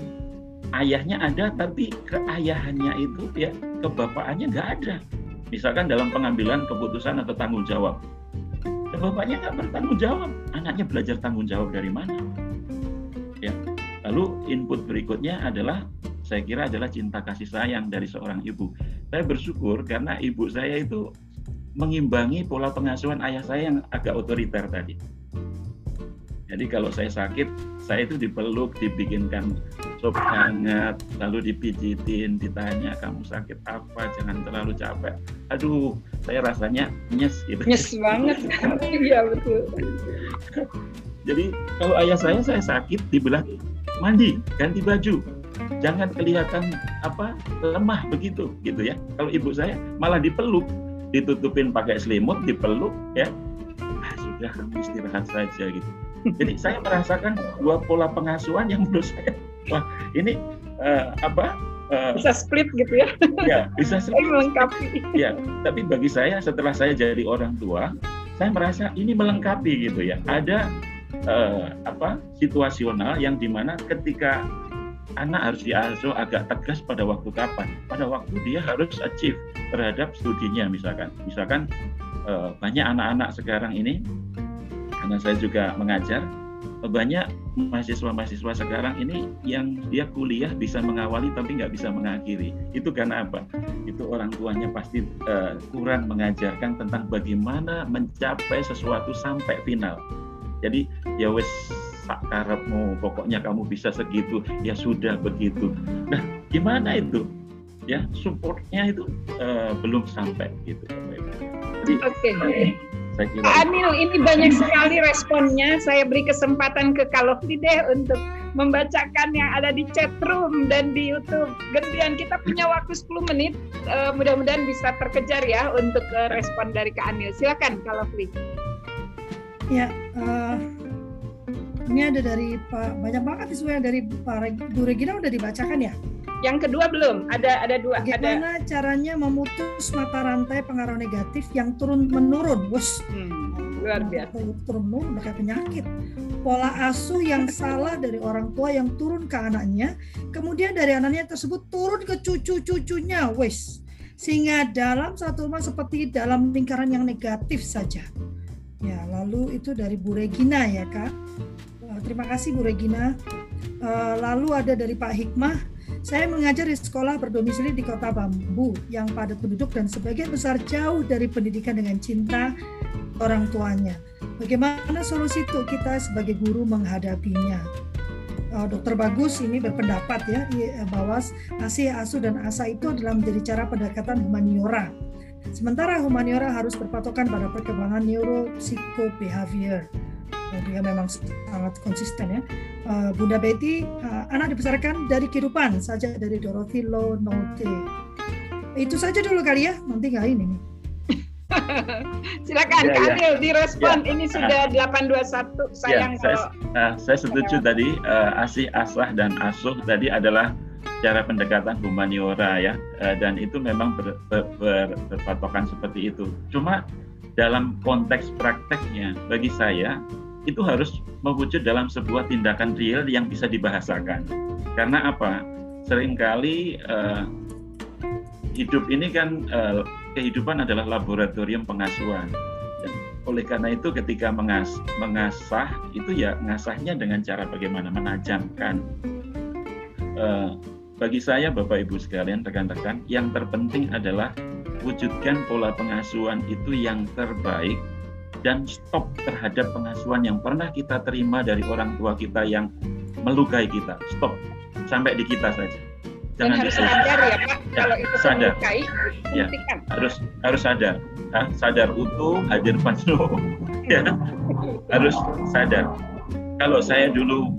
Ayahnya ada tapi keayahannya itu ya kebapaannya nggak ada. Misalkan dalam pengambilan keputusan atau tanggung jawab. Bapaknya nggak bertanggung jawab. Anaknya belajar tanggung jawab dari mana? Ya. Lalu input berikutnya adalah saya kira adalah cinta kasih sayang dari seorang ibu. Saya bersyukur karena ibu saya itu mengimbangi pola pengasuhan ayah saya yang agak otoriter tadi. Jadi kalau saya sakit, saya itu dipeluk, dibikinkan sop hangat, lalu dipijitin, ditanya kamu sakit apa, jangan terlalu capek. Aduh, saya rasanya nyes gitu. Nyes banget, iya betul. Jadi kalau ayah saya saya sakit dibelah mandi, ganti baju, jangan kelihatan apa lemah begitu gitu ya. Kalau ibu saya malah dipeluk, ditutupin pakai selimut, dipeluk, ya, ah, sudah kamu istirahat saja gitu. Jadi saya merasakan dua pola pengasuhan yang menurut saya, wah ini uh, apa? Uh, bisa split gitu ya? Ya, bisa split. melengkapi. Ya, tapi bagi saya setelah saya jadi orang tua, saya merasa ini melengkapi gitu ya. Ada uh, apa situasional yang di mana ketika anak harus diasuh agak tegas pada waktu kapan? Pada waktu dia harus achieve terhadap studinya misalkan. Misalkan eh, banyak anak-anak sekarang ini, karena saya juga mengajar, banyak mahasiswa-mahasiswa sekarang ini yang dia kuliah bisa mengawali tapi nggak bisa mengakhiri. Itu karena apa? Itu orang tuanya pasti uh, kurang mengajarkan tentang bagaimana mencapai sesuatu sampai final. Jadi ya wes sakarapmu pokoknya kamu bisa segitu ya sudah begitu nah gimana itu ya supportnya itu uh, belum sampai gitu Oke. Okay. Saya kira Pak Anil, ini banyak sekali responnya. Saya beri kesempatan ke Kalofli deh untuk membacakan yang ada di chat room dan di YouTube. Gantian kita punya waktu 10 menit. Uh, mudah-mudahan bisa terkejar ya untuk uh, respon dari Kak Anil. Silakan Kalofli. Ya, uh, ini ada dari Pak banyak banget sih sebenarnya dari Pak Bu Regina udah dibacakan ya. Yang kedua belum, ada ada dua. Bagaimana ada. caranya memutus mata rantai pengaruh negatif yang turun menurun, bos? Hmm, luar biasa. Turun menurun penyakit. Pola asuh yang salah dari orang tua yang turun ke anaknya, kemudian dari anaknya tersebut turun ke cucu-cucunya, wes. Sehingga dalam satu rumah seperti dalam lingkaran yang negatif saja. Ya, lalu itu dari Bu Regina ya, Kak. Eh, terima kasih Bu Regina. Eh, lalu ada dari Pak Hikmah. Saya mengajar di sekolah berdomisili di Kota Bambu yang padat penduduk dan sebagian besar jauh dari pendidikan dengan cinta orang tuanya. Bagaimana solusi untuk kita sebagai guru menghadapinya? Uh, Dokter Bagus ini berpendapat ya bahwa asih asuh dan asa itu adalah menjadi cara pendekatan humaniora. Sementara humaniora harus berpatokan pada perkembangan neuropsikobehavior dia memang sangat konsisten ya. Uh, Bunda Betty, uh, anak dibesarkan dari kehidupan saja dari Dorothy Low Note. Itu saja dulu kali ya, nanti nggak ini nih. Silakan ya, Kak ya. direspon. Ya. Ini sudah 821 ya, sayang ya, saya, uh, saya setuju ya. tadi uh, asih asah dan asuh tadi adalah cara pendekatan humaniora ya uh, dan itu memang ber, ber, ber, berpatokan seperti itu. Cuma dalam konteks prakteknya bagi saya itu harus mewujud dalam sebuah tindakan real yang bisa dibahasakan. Karena apa? Seringkali uh, hidup ini kan uh, kehidupan adalah laboratorium pengasuhan. Dan oleh karena itu ketika mengas mengasah itu ya ngasahnya dengan cara bagaimana menajamkan. Uh, bagi saya Bapak Ibu sekalian rekan-rekan yang terpenting adalah wujudkan pola pengasuhan itu yang terbaik dan stop terhadap pengasuhan yang pernah kita terima dari orang tua kita yang melukai kita. Stop sampai di kita saja. Jangan Dan harus sadar ya Pak, ya, kalau itu sadar. melukai, ya, harus harus sadar, ha? sadar utuh, hadir penuh. ya, harus sadar. Kalau saya dulu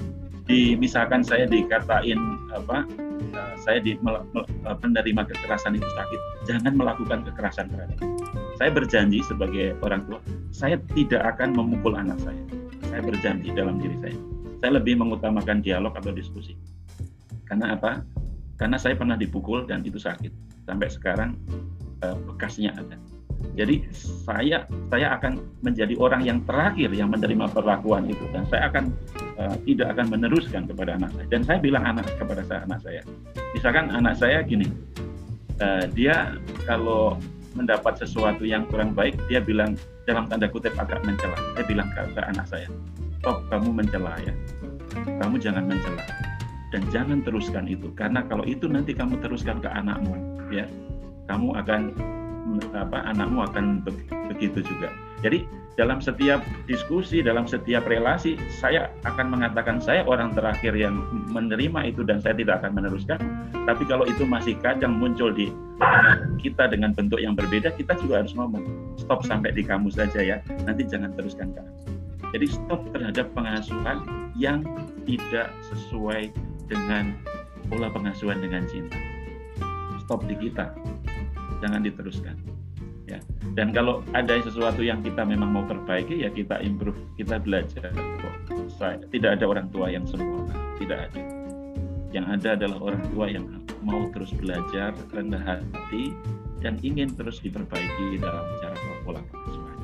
di misalkan saya dikatain apa uh, saya di menerima kekerasan itu sakit, jangan melakukan kekerasan terhadap. Saya berjanji sebagai orang tua, saya tidak akan memukul anak saya. Saya berjanji dalam diri saya. Saya lebih mengutamakan dialog atau diskusi. Karena apa? Karena saya pernah dipukul dan itu sakit. Sampai sekarang uh, bekasnya ada. Jadi saya saya akan menjadi orang yang terakhir yang menerima perlakuan itu dan saya akan uh, tidak akan meneruskan kepada anak saya. Dan saya bilang anak kepada saya anak saya, misalkan anak saya gini, uh, dia kalau mendapat sesuatu yang kurang baik, dia bilang dalam tanda kutip agak mencela. Saya bilang ke, ke anak saya, oh kamu mencela ya, kamu jangan mencela dan jangan teruskan itu karena kalau itu nanti kamu teruskan ke anakmu, ya kamu akan apa anakmu akan begitu juga. Jadi dalam setiap diskusi, dalam setiap relasi, saya akan mengatakan saya orang terakhir yang menerima itu dan saya tidak akan meneruskan. Tapi kalau itu masih kadang muncul di kita dengan bentuk yang berbeda, kita juga harus ngomong stop sampai di kamu saja ya. Nanti jangan teruskan ke Jadi stop terhadap pengasuhan yang tidak sesuai dengan pola pengasuhan dengan cinta. Stop di kita jangan diteruskan ya. Dan kalau ada sesuatu yang kita memang mau perbaiki ya kita improve kita belajar tidak ada orang tua yang sempurna tidak ada. Yang ada adalah orang tua yang mau terus belajar rendah hati dan ingin terus diperbaiki dalam cara pola pengasuhan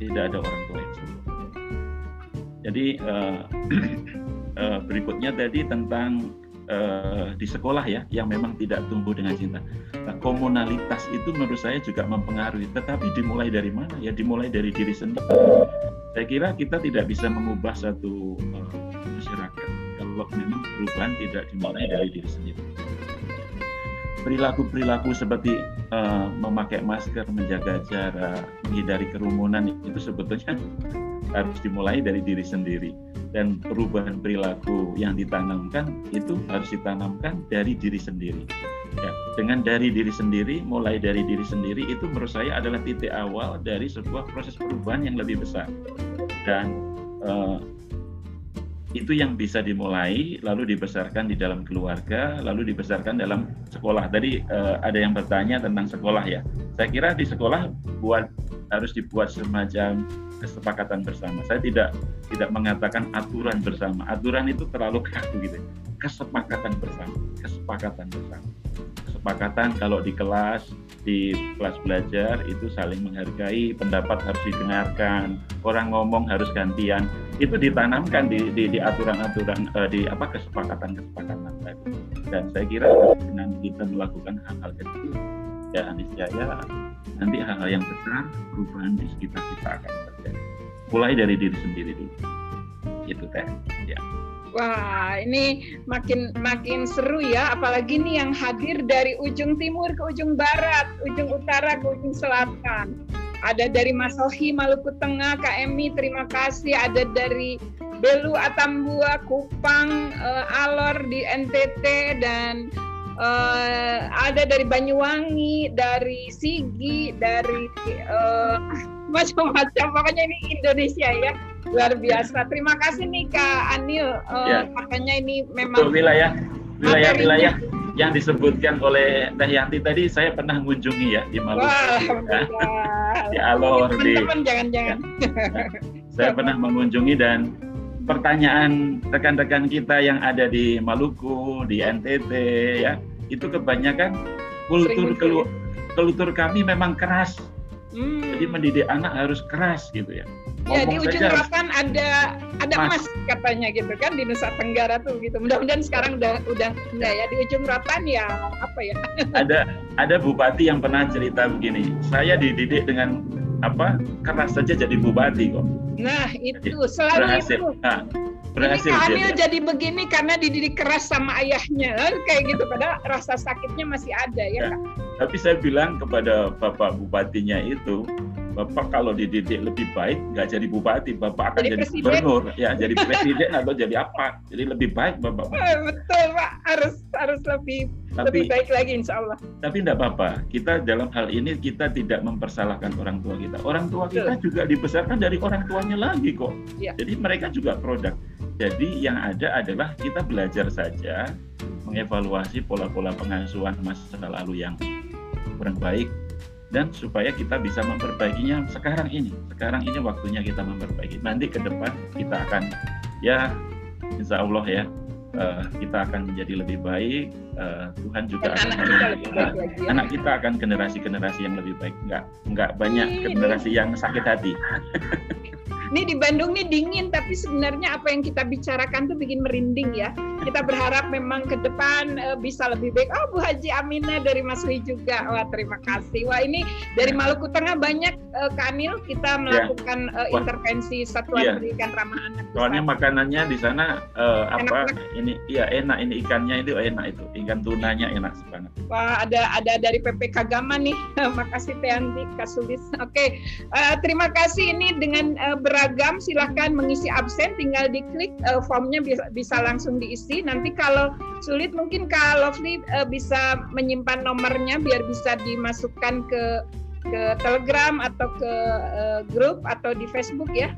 tidak ada orang tua yang sempurna. Jadi uh, uh, berikutnya tadi tentang uh, di sekolah ya yang memang tidak tumbuh dengan cinta. Nah, komunalitas itu menurut saya juga mempengaruhi. Tetapi dimulai dari mana? Ya dimulai dari diri sendiri. Saya kira kita tidak bisa mengubah satu uh, masyarakat kalau memang perubahan tidak dimulai dari diri sendiri. Perilaku-perilaku seperti uh, memakai masker, menjaga jarak, menghindari kerumunan itu sebetulnya harus dimulai dari diri sendiri dan perubahan perilaku yang ditanamkan itu harus ditanamkan dari diri sendiri. Ya, dengan dari diri sendiri, mulai dari diri sendiri itu menurut saya adalah titik awal dari sebuah proses perubahan yang lebih besar. Dan uh, itu yang bisa dimulai, lalu dibesarkan di dalam keluarga, lalu dibesarkan dalam sekolah. Tadi uh, ada yang bertanya tentang sekolah ya. Saya kira di sekolah buat harus dibuat semacam kesepakatan bersama. Saya tidak tidak mengatakan aturan bersama. Aturan itu terlalu kaku gitu. Kesepakatan bersama, kesepakatan bersama. Kesepakatan kalau di kelas di kelas belajar itu saling menghargai, pendapat harus didengarkan, orang ngomong harus gantian. Itu ditanamkan di di, di aturan-aturan uh, di apa kesepakatan-kesepakatan tadi. Dan saya kira dengan kita melakukan hal-hal kecil ya niscaya nanti hal-hal yang besar perubahan di sekitar kita akan terjadi mulai dari diri sendiri dulu itu teh ya Wah, ini makin makin seru ya, apalagi nih yang hadir dari ujung timur ke ujung barat, ujung utara ke ujung selatan. Ada dari Masohi, Maluku Tengah, KMI, terima kasih. Ada dari Belu, Atambua, Kupang, uh, Alor di NTT, dan uh, ada dari Banyuwangi, dari Sigi, dari uh, macam-macam. Pokoknya ini Indonesia ya, luar biasa. Terima kasih nih Kak Anil. Uh, ya. Makanya ini memang Betul, wilayah wilayah-wilayah yang disebutkan oleh Teh Yanti tadi saya pernah mengunjungi ya di Maluku. Wah, ya. di Alor di jangan-jangan. Ya. saya pernah mengunjungi dan pertanyaan rekan-rekan kita yang ada di Maluku, di NTT ya, itu kebanyakan kultur kelu kultur kami memang keras. Hmm. Jadi mendidik anak harus keras gitu ya. Ya di ujung harapan ada ada mas. mas katanya gitu kan di Nusa Tenggara tuh gitu. Mudah-mudahan sekarang udah udah enggak ya di ujung harapan ya apa ya? ada ada bupati yang pernah cerita begini. Saya dididik dengan apa keras saja jadi bupati kok. Nah itu selalu berhasil. itu. Nah, berhasil. Ini Kamil jadi. jadi begini karena dididik keras sama ayahnya, kan kayak gitu. Padahal rasa sakitnya masih ada ya. ya Tapi saya bilang kepada bapak bupatinya itu, Bapak kalau dididik lebih baik nggak jadi bupati, Bapak akan jadi, jadi gubernur, ya jadi presiden atau jadi apa? Jadi lebih baik Bapak. Eh, betul Pak, harus harus lebih tapi, lebih baik lagi Insya Allah. Tapi tidak apa-apa, kita dalam hal ini kita tidak mempersalahkan orang tua kita. Orang tua kita betul. juga dibesarkan dari orang tuanya lagi kok. Ya. Jadi mereka juga produk. Jadi yang ada adalah kita belajar saja mengevaluasi pola-pola pengasuhan masa lalu yang kurang baik dan supaya kita bisa memperbaikinya sekarang ini. Sekarang ini waktunya kita memperbaiki. Nanti ke depan kita akan ya insya Allah ya uh, kita akan menjadi lebih baik. Uh, Tuhan juga akan anak kita, ya. anak kita akan generasi-generasi yang lebih baik. Enggak enggak banyak generasi yang sakit hati. Ini di Bandung nih dingin, tapi sebenarnya apa yang kita bicarakan tuh bikin merinding ya. Kita berharap memang ke depan uh, bisa lebih baik. Oh, Bu Haji Amina dari Mas Wi juga. Wah, terima kasih. Wah, ini dari Maluku Tengah banyak uh, Kanil kita iya. melakukan uh, intervensi satuan yeah. pendidikan ramah anak. Soalnya makanannya di sana uh, apa? Enak, ini iya enak ini ikannya itu enak itu. Ikan tunanya enak banget. Wah, ada ada dari PPK Gama nih. Makasih Teanti Kasulis. Oke. Okay. Uh, terima kasih ini dengan uh, berat beragam silahkan mengisi absen. Tinggal diklik uh, formnya bisa, bisa langsung diisi. Nanti kalau sulit mungkin Kak Lovely uh, bisa menyimpan nomornya biar bisa dimasukkan ke ke Telegram atau ke uh, grup atau di Facebook ya.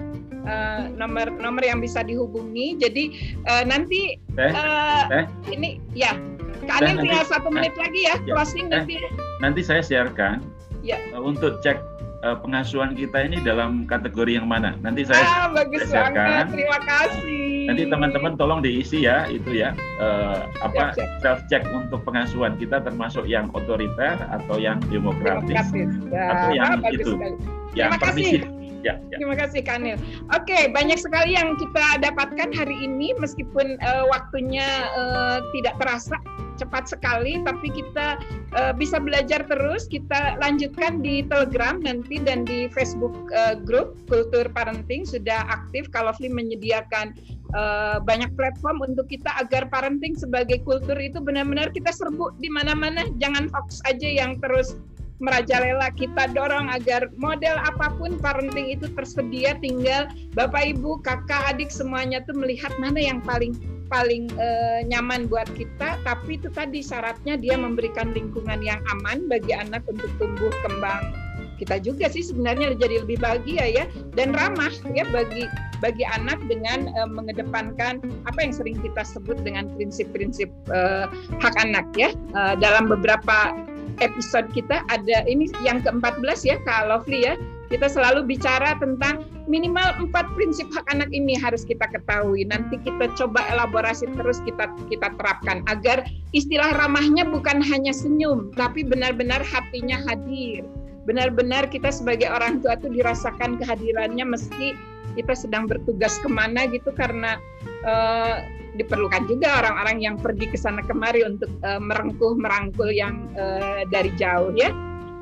Uh, nomor nomor yang bisa dihubungi. Jadi uh, nanti uh, eh, eh. ini ya. Kak Anil tinggal satu menit lagi ya, ya. closing eh, nanti. Nanti saya siarkan ya. untuk cek uh, pengasuhan kita ini dalam kategori yang mana? Nanti saya ah, bagus banget. Terima kasih. Nanti teman-teman tolong diisi ya itu ya uh, apa self check untuk pengasuhan kita termasuk yang otoriter atau yang demokratis, demokratis. Ya, atau yang ah, itu sekali. yang permisif. Ya, ya. Terima kasih Kanil. Oke, banyak sekali yang kita dapatkan hari ini meskipun uh, waktunya uh, tidak terasa cepat sekali tapi kita uh, bisa belajar terus. Kita lanjutkan di Telegram nanti dan di Facebook uh, grup Kultur Parenting. Sudah aktif. Kalau Fli menyediakan uh, banyak platform untuk kita agar parenting sebagai kultur itu benar-benar kita serbu di mana-mana. Jangan fokus aja yang terus merajalela kita dorong agar model apa pun parenting itu tersedia tinggal Bapak Ibu, Kakak, Adik semuanya tuh melihat mana yang paling paling uh, nyaman buat kita, tapi itu tadi syaratnya dia memberikan lingkungan yang aman bagi anak untuk tumbuh kembang. Kita juga sih sebenarnya jadi lebih bahagia ya dan ramah ya bagi bagi anak dengan uh, mengedepankan apa yang sering kita sebut dengan prinsip-prinsip uh, hak anak ya. Uh, dalam beberapa episode kita ada ini yang ke-14 ya Kak Lovely ya kita selalu bicara tentang minimal empat prinsip hak anak ini harus kita ketahui. Nanti kita coba elaborasi terus kita kita terapkan agar istilah ramahnya bukan hanya senyum, tapi benar-benar hatinya hadir. Benar-benar kita sebagai orang tua itu dirasakan kehadirannya meski kita sedang bertugas ke mana gitu karena uh, diperlukan juga orang-orang yang pergi ke sana kemari untuk uh, merengkuh merangkul yang uh, dari jauh ya.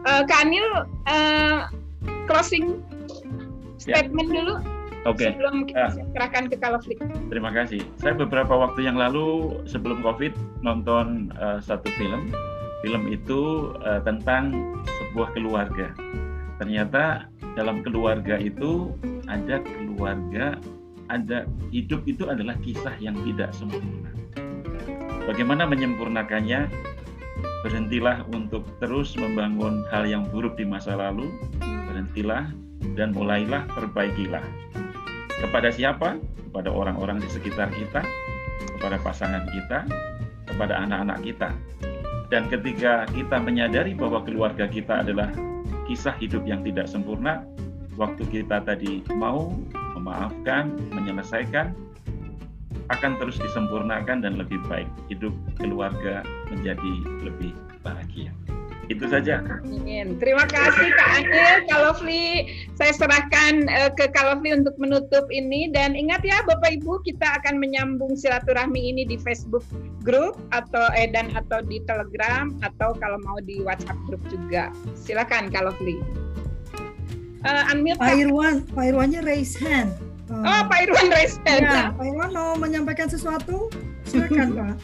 Uh, Kak Anil, uh, closing ya. statement ya. dulu Oke. Okay. Sebelum kita ya. serahkan ke Kaloflik. Terima kasih. Saya beberapa waktu yang lalu sebelum COVID nonton uh, satu film. Film itu uh, tentang sebuah keluarga. Ternyata dalam keluarga itu ada keluarga, ada hidup itu adalah kisah yang tidak sempurna. Bagaimana menyempurnakannya? Berhentilah untuk terus membangun hal yang buruk di masa lalu, berhentilah dan mulailah perbaikilah. Kepada siapa? Kepada orang-orang di sekitar kita, kepada pasangan kita, kepada anak-anak kita. Dan ketika kita menyadari bahwa keluarga kita adalah kisah hidup yang tidak sempurna, waktu kita tadi mau memaafkan, menyelesaikan, akan terus disempurnakan dan lebih baik. Hidup keluarga menjadi lebih bahagia. Itu saja. Amin. Terima kasih Kak Anil, Kak Lovely. Saya serahkan uh, ke Kak Lovely untuk menutup ini dan ingat ya Bapak Ibu kita akan menyambung silaturahmi ini di Facebook grup atau edan atau di Telegram atau kalau mau di WhatsApp grup juga. Silakan Kak Lovely. Uh, unmute, Pak Irwan, Pak Irwannya raise hand. Uh, oh, Pak Irwan raise hand. Ya, Pak Irwan mau menyampaikan sesuatu? Silakan Pak.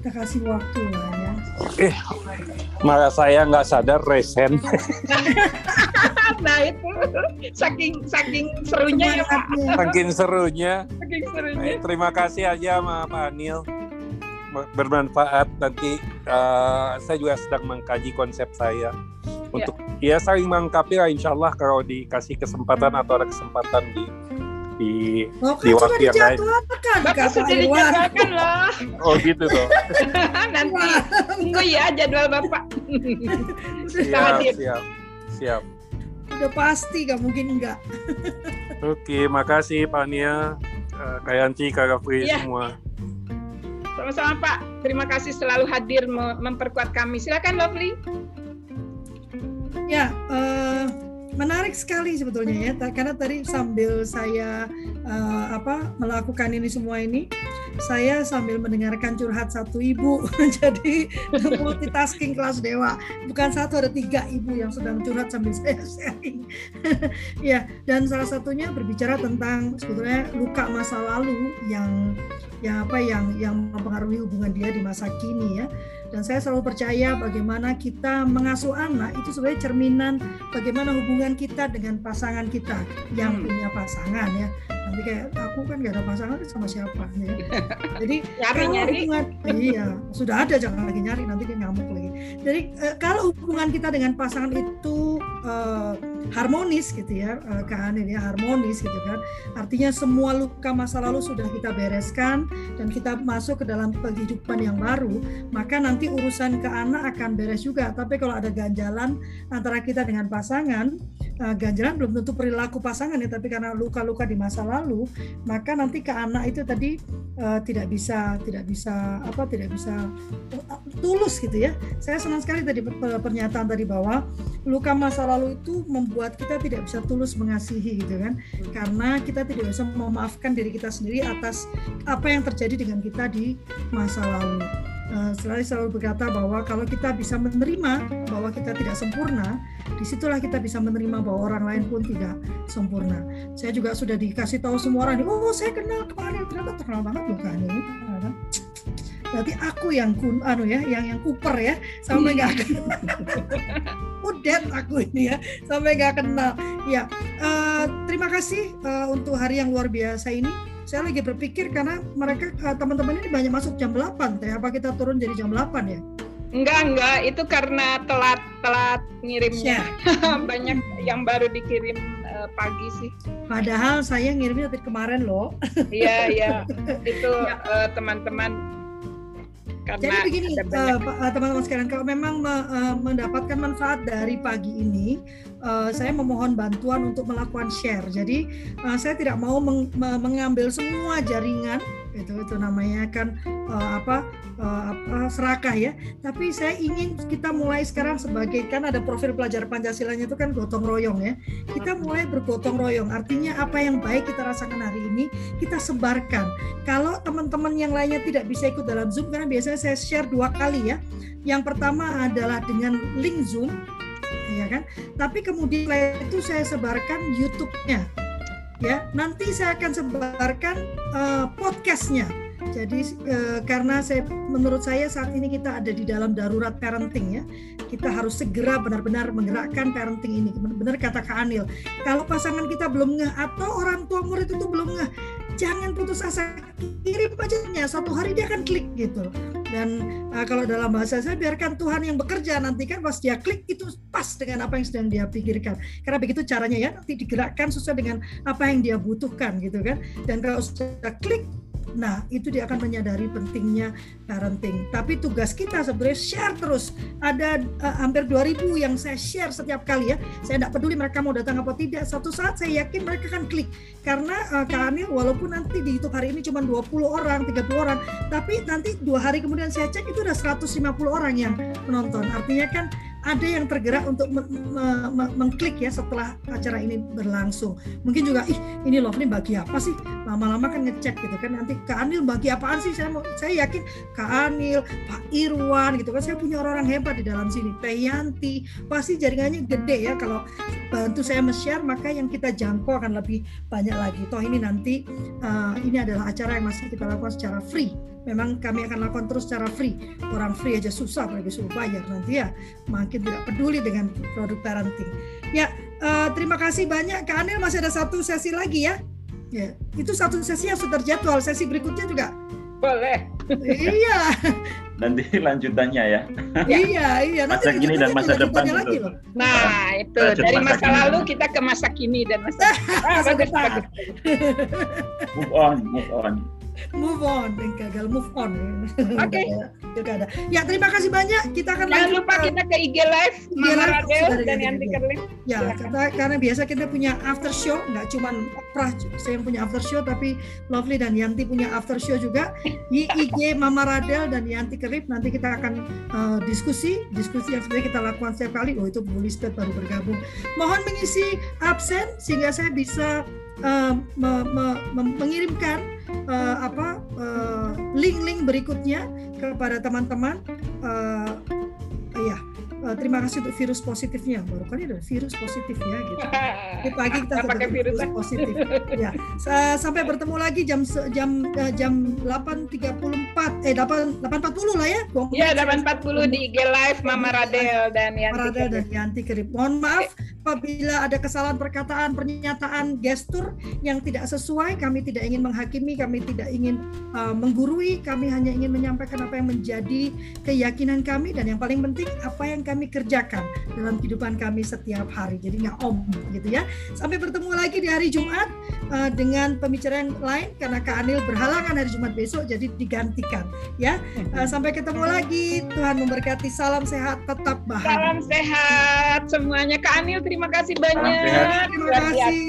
kita kasih waktu lah ya Eh, malah saya nggak sadar resen. nah itu saking saking serunya ya Pak. Saking serunya. Saking serunya. Nah, terima kasih aja sama Pak Anil bermanfaat nanti uh, saya juga sedang mengkaji konsep saya untuk ya, ya saling melengkapi lah insya Allah kalau dikasih kesempatan atau ada kesempatan di di oh, kan di waktu yang lain. Bapak sudah dijadwalkan loh. Oh gitu toh. Nanti tunggu ya jadwal Bapak. siap, siap, siap. Udah pasti gak mungkin enggak. Oke, makasih Pak Nia, uh, Kayanti, Kak Gafri ya. semua. Sama-sama Pak. Terima kasih selalu hadir memperkuat kami. Silakan Lovely. Ya, uh, menarik sekali sebetulnya ya karena tadi sambil saya uh, apa melakukan ini semua ini saya sambil mendengarkan curhat satu ibu. Jadi multitasking kelas dewa. Bukan satu ada tiga ibu yang sedang curhat sambil saya sharing. Ya dan salah satunya berbicara tentang sebetulnya luka masa lalu yang yang apa yang yang mempengaruhi hubungan dia di masa kini ya dan saya selalu percaya bagaimana kita mengasuh anak itu sebenarnya cerminan bagaimana hubungan kita dengan pasangan kita yang hmm. punya pasangan ya nanti kayak aku kan gak ada pasangan sama siapa ya. jadi nyari nyari hubungan iya sudah ada jangan lagi nyari nanti dia ngamuk lagi jadi eh, kalau hubungan kita dengan pasangan itu eh, harmonis gitu ya eh, Kak ya harmonis gitu kan artinya semua luka masa lalu sudah kita bereskan dan kita masuk ke dalam kehidupan yang baru maka nanti urusan ke anak akan beres juga. Tapi kalau ada ganjalan antara kita dengan pasangan uh, ganjalan belum tentu perilaku pasangan ya tapi karena luka-luka di masa lalu maka nanti ke anak itu tadi uh, tidak bisa tidak bisa apa tidak bisa tulus gitu ya. Saya senang sekali tadi pernyataan tadi bahwa luka masa lalu itu membuat kita tidak bisa tulus mengasihi gitu kan. Karena kita tidak bisa memaafkan diri kita sendiri atas apa yang terjadi dengan kita di masa lalu uh, selalu selalu berkata bahwa kalau kita bisa menerima bahwa kita tidak sempurna, di situlah kita bisa menerima bahwa orang lain pun tidak sempurna. Saya juga sudah dikasih tahu semua orang, oh saya kenal kemarin ternyata terkenal banget loh kan ini. Berarti aku yang kun, anu ya, yang yang kuper ya, sampai nggak kenal. Udet aku ini ya, sampai nggak kenal. Ya, uh, terima kasih uh, untuk hari yang luar biasa ini saya lagi berpikir karena mereka eh, teman-teman ini banyak masuk jam 8 teh apa kita turun jadi jam 8 ya Enggak, enggak. Itu karena telat telat ngirimnya. Banyak yang baru dikirim uh, pagi sih. Padahal saya ngirimnya dari kemarin loh. Iya, iya. Itu uh, teman-teman karena Jadi begini teman-teman uh, sekalian, kalau memang uh, mendapatkan manfaat dari pagi ini, uh, saya memohon bantuan untuk melakukan share. Jadi uh, saya tidak mau meng mengambil semua jaringan itu itu namanya kan uh, apa uh, apa serakah ya. Tapi saya ingin kita mulai sekarang sebagai kan ada profil pelajar Pancasilanya itu kan gotong royong ya. Kita mulai bergotong royong. Artinya apa yang baik kita rasakan hari ini kita sebarkan. Kalau teman-teman yang lainnya tidak bisa ikut dalam Zoom karena biasanya saya share dua kali ya. Yang pertama adalah dengan link Zoom ya kan tapi kemudian itu saya sebarkan YouTube-nya ya nanti saya akan sebarkan uh, podcastnya. Jadi uh, karena saya menurut saya saat ini kita ada di dalam darurat parenting ya. Kita harus segera benar-benar menggerakkan parenting ini. Benar-benar kata Kak Anil. Kalau pasangan kita belum ngeh atau orang tua murid itu belum ngeh jangan putus asa. Kirim aja satu hari dia akan klik gitu dan uh, kalau dalam bahasa saya biarkan Tuhan yang bekerja nanti kan pas dia klik itu pas dengan apa yang sedang dia pikirkan. Karena begitu caranya ya nanti digerakkan sesuai dengan apa yang dia butuhkan gitu kan. Dan kalau sudah klik Nah, itu dia akan menyadari pentingnya parenting. Tapi tugas kita sebenarnya share terus. Ada uh, hampir 2000 yang saya share setiap kali ya. Saya tidak peduli mereka mau datang apa tidak. Satu saat saya yakin mereka akan klik. Karena uh, Kak Anil walaupun nanti di YouTube hari ini cuma 20 orang, 30 orang, tapi nanti dua hari kemudian saya cek itu ada 150 orang yang menonton. Artinya kan ada yang tergerak untuk me me me mengklik ya setelah acara ini berlangsung. Mungkin juga ih ini Lovely bagi apa sih? Lama-lama kan ngecek gitu kan nanti Kak Anil bagi apaan sih? Saya mau saya yakin Kak Anil, Pak Irwan gitu kan saya punya orang-orang hebat di dalam sini. Teh Yanti pasti jaringannya gede ya kalau bantu saya share maka yang kita jangkau akan lebih banyak lagi. Toh ini nanti uh, ini adalah acara yang masih kita lakukan secara free memang kami akan lakukan terus secara free. Orang free aja susah, apalagi suruh bayar nanti ya makin tidak peduli dengan produk parenting. Ya, uh, terima kasih banyak Kak Anil masih ada satu sesi lagi ya. Ya, itu satu sesi yang sudah terjadwal. Sesi berikutnya juga boleh. iya. Nanti lanjutannya ya. iya, iya. Nanti masa kini dan masa depan lagi loh. Nah, itu dari masa, masa lalu kita ke masa kini dan masa, masa depan. move on, move on move on. Yang gagal move on. Oke. Okay. ya terima kasih banyak. Kita akan jangan lupa kita ke IG live Mama Radel dan Yanti Kerlip ya karena, karena biasa kita punya after show nggak cuma Prah saya yang punya after show tapi Lovely dan Yanti punya after show juga. Di IG Mama Radel dan Yanti Kerlip nanti kita akan uh, diskusi diskusi yang sebenarnya kita lakukan setiap kali. Oh itu Bu Lisbeth baru bergabung. Mohon mengisi absen sehingga saya bisa uh, me, me, me, mengirimkan uh, apa uh, link-link berikutnya kepada teman-teman uh, ya uh, terima kasih untuk virus positifnya. Baru kali ada virus positif ya gitu. Di pagi kita pakai virus, virus positif. Ya sampai bertemu lagi jam jam jam 8.34 eh 8 8.40 lah ya. Ya 8.40 di IG live Mama Radel dan Yanti Radel dan Yanti Kerip mohon maaf apabila ada kesalahan perkataan pernyataan gestur yang tidak sesuai. Kami tidak ingin menghakimi kami tidak ingin uh, menggurui. Kami hanya ingin menyampaikan apa yang menjadi keyakinan kami. Dan yang paling penting apa yang kami kerjakan dalam kehidupan kami setiap hari. Jadi nggak om gitu ya. Sampai bertemu lagi di hari Jumat uh, dengan pembicaraan lain karena Kak Anil berhalangan hari Jumat besok jadi digantikan ya. Uh, sampai ketemu lagi. Tuhan memberkati. Salam sehat, tetap bahagia. Salam sehat semuanya. Kak Anil terima kasih banyak. Terima kasih.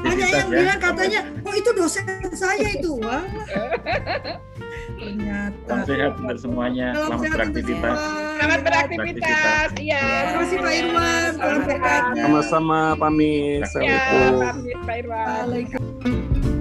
Banyak yang ya. bilang katanya, oh itu dosen saya itu. Wah. Ternyata. Salam sehat untuk semuanya. Selamat beraktivitas. Selamat beraktivitas. Iya. Terima kasih Pak Irwan. Selamat Sama-sama pamit. Ya, pamit Pak Irwan. Waalaikumsalam.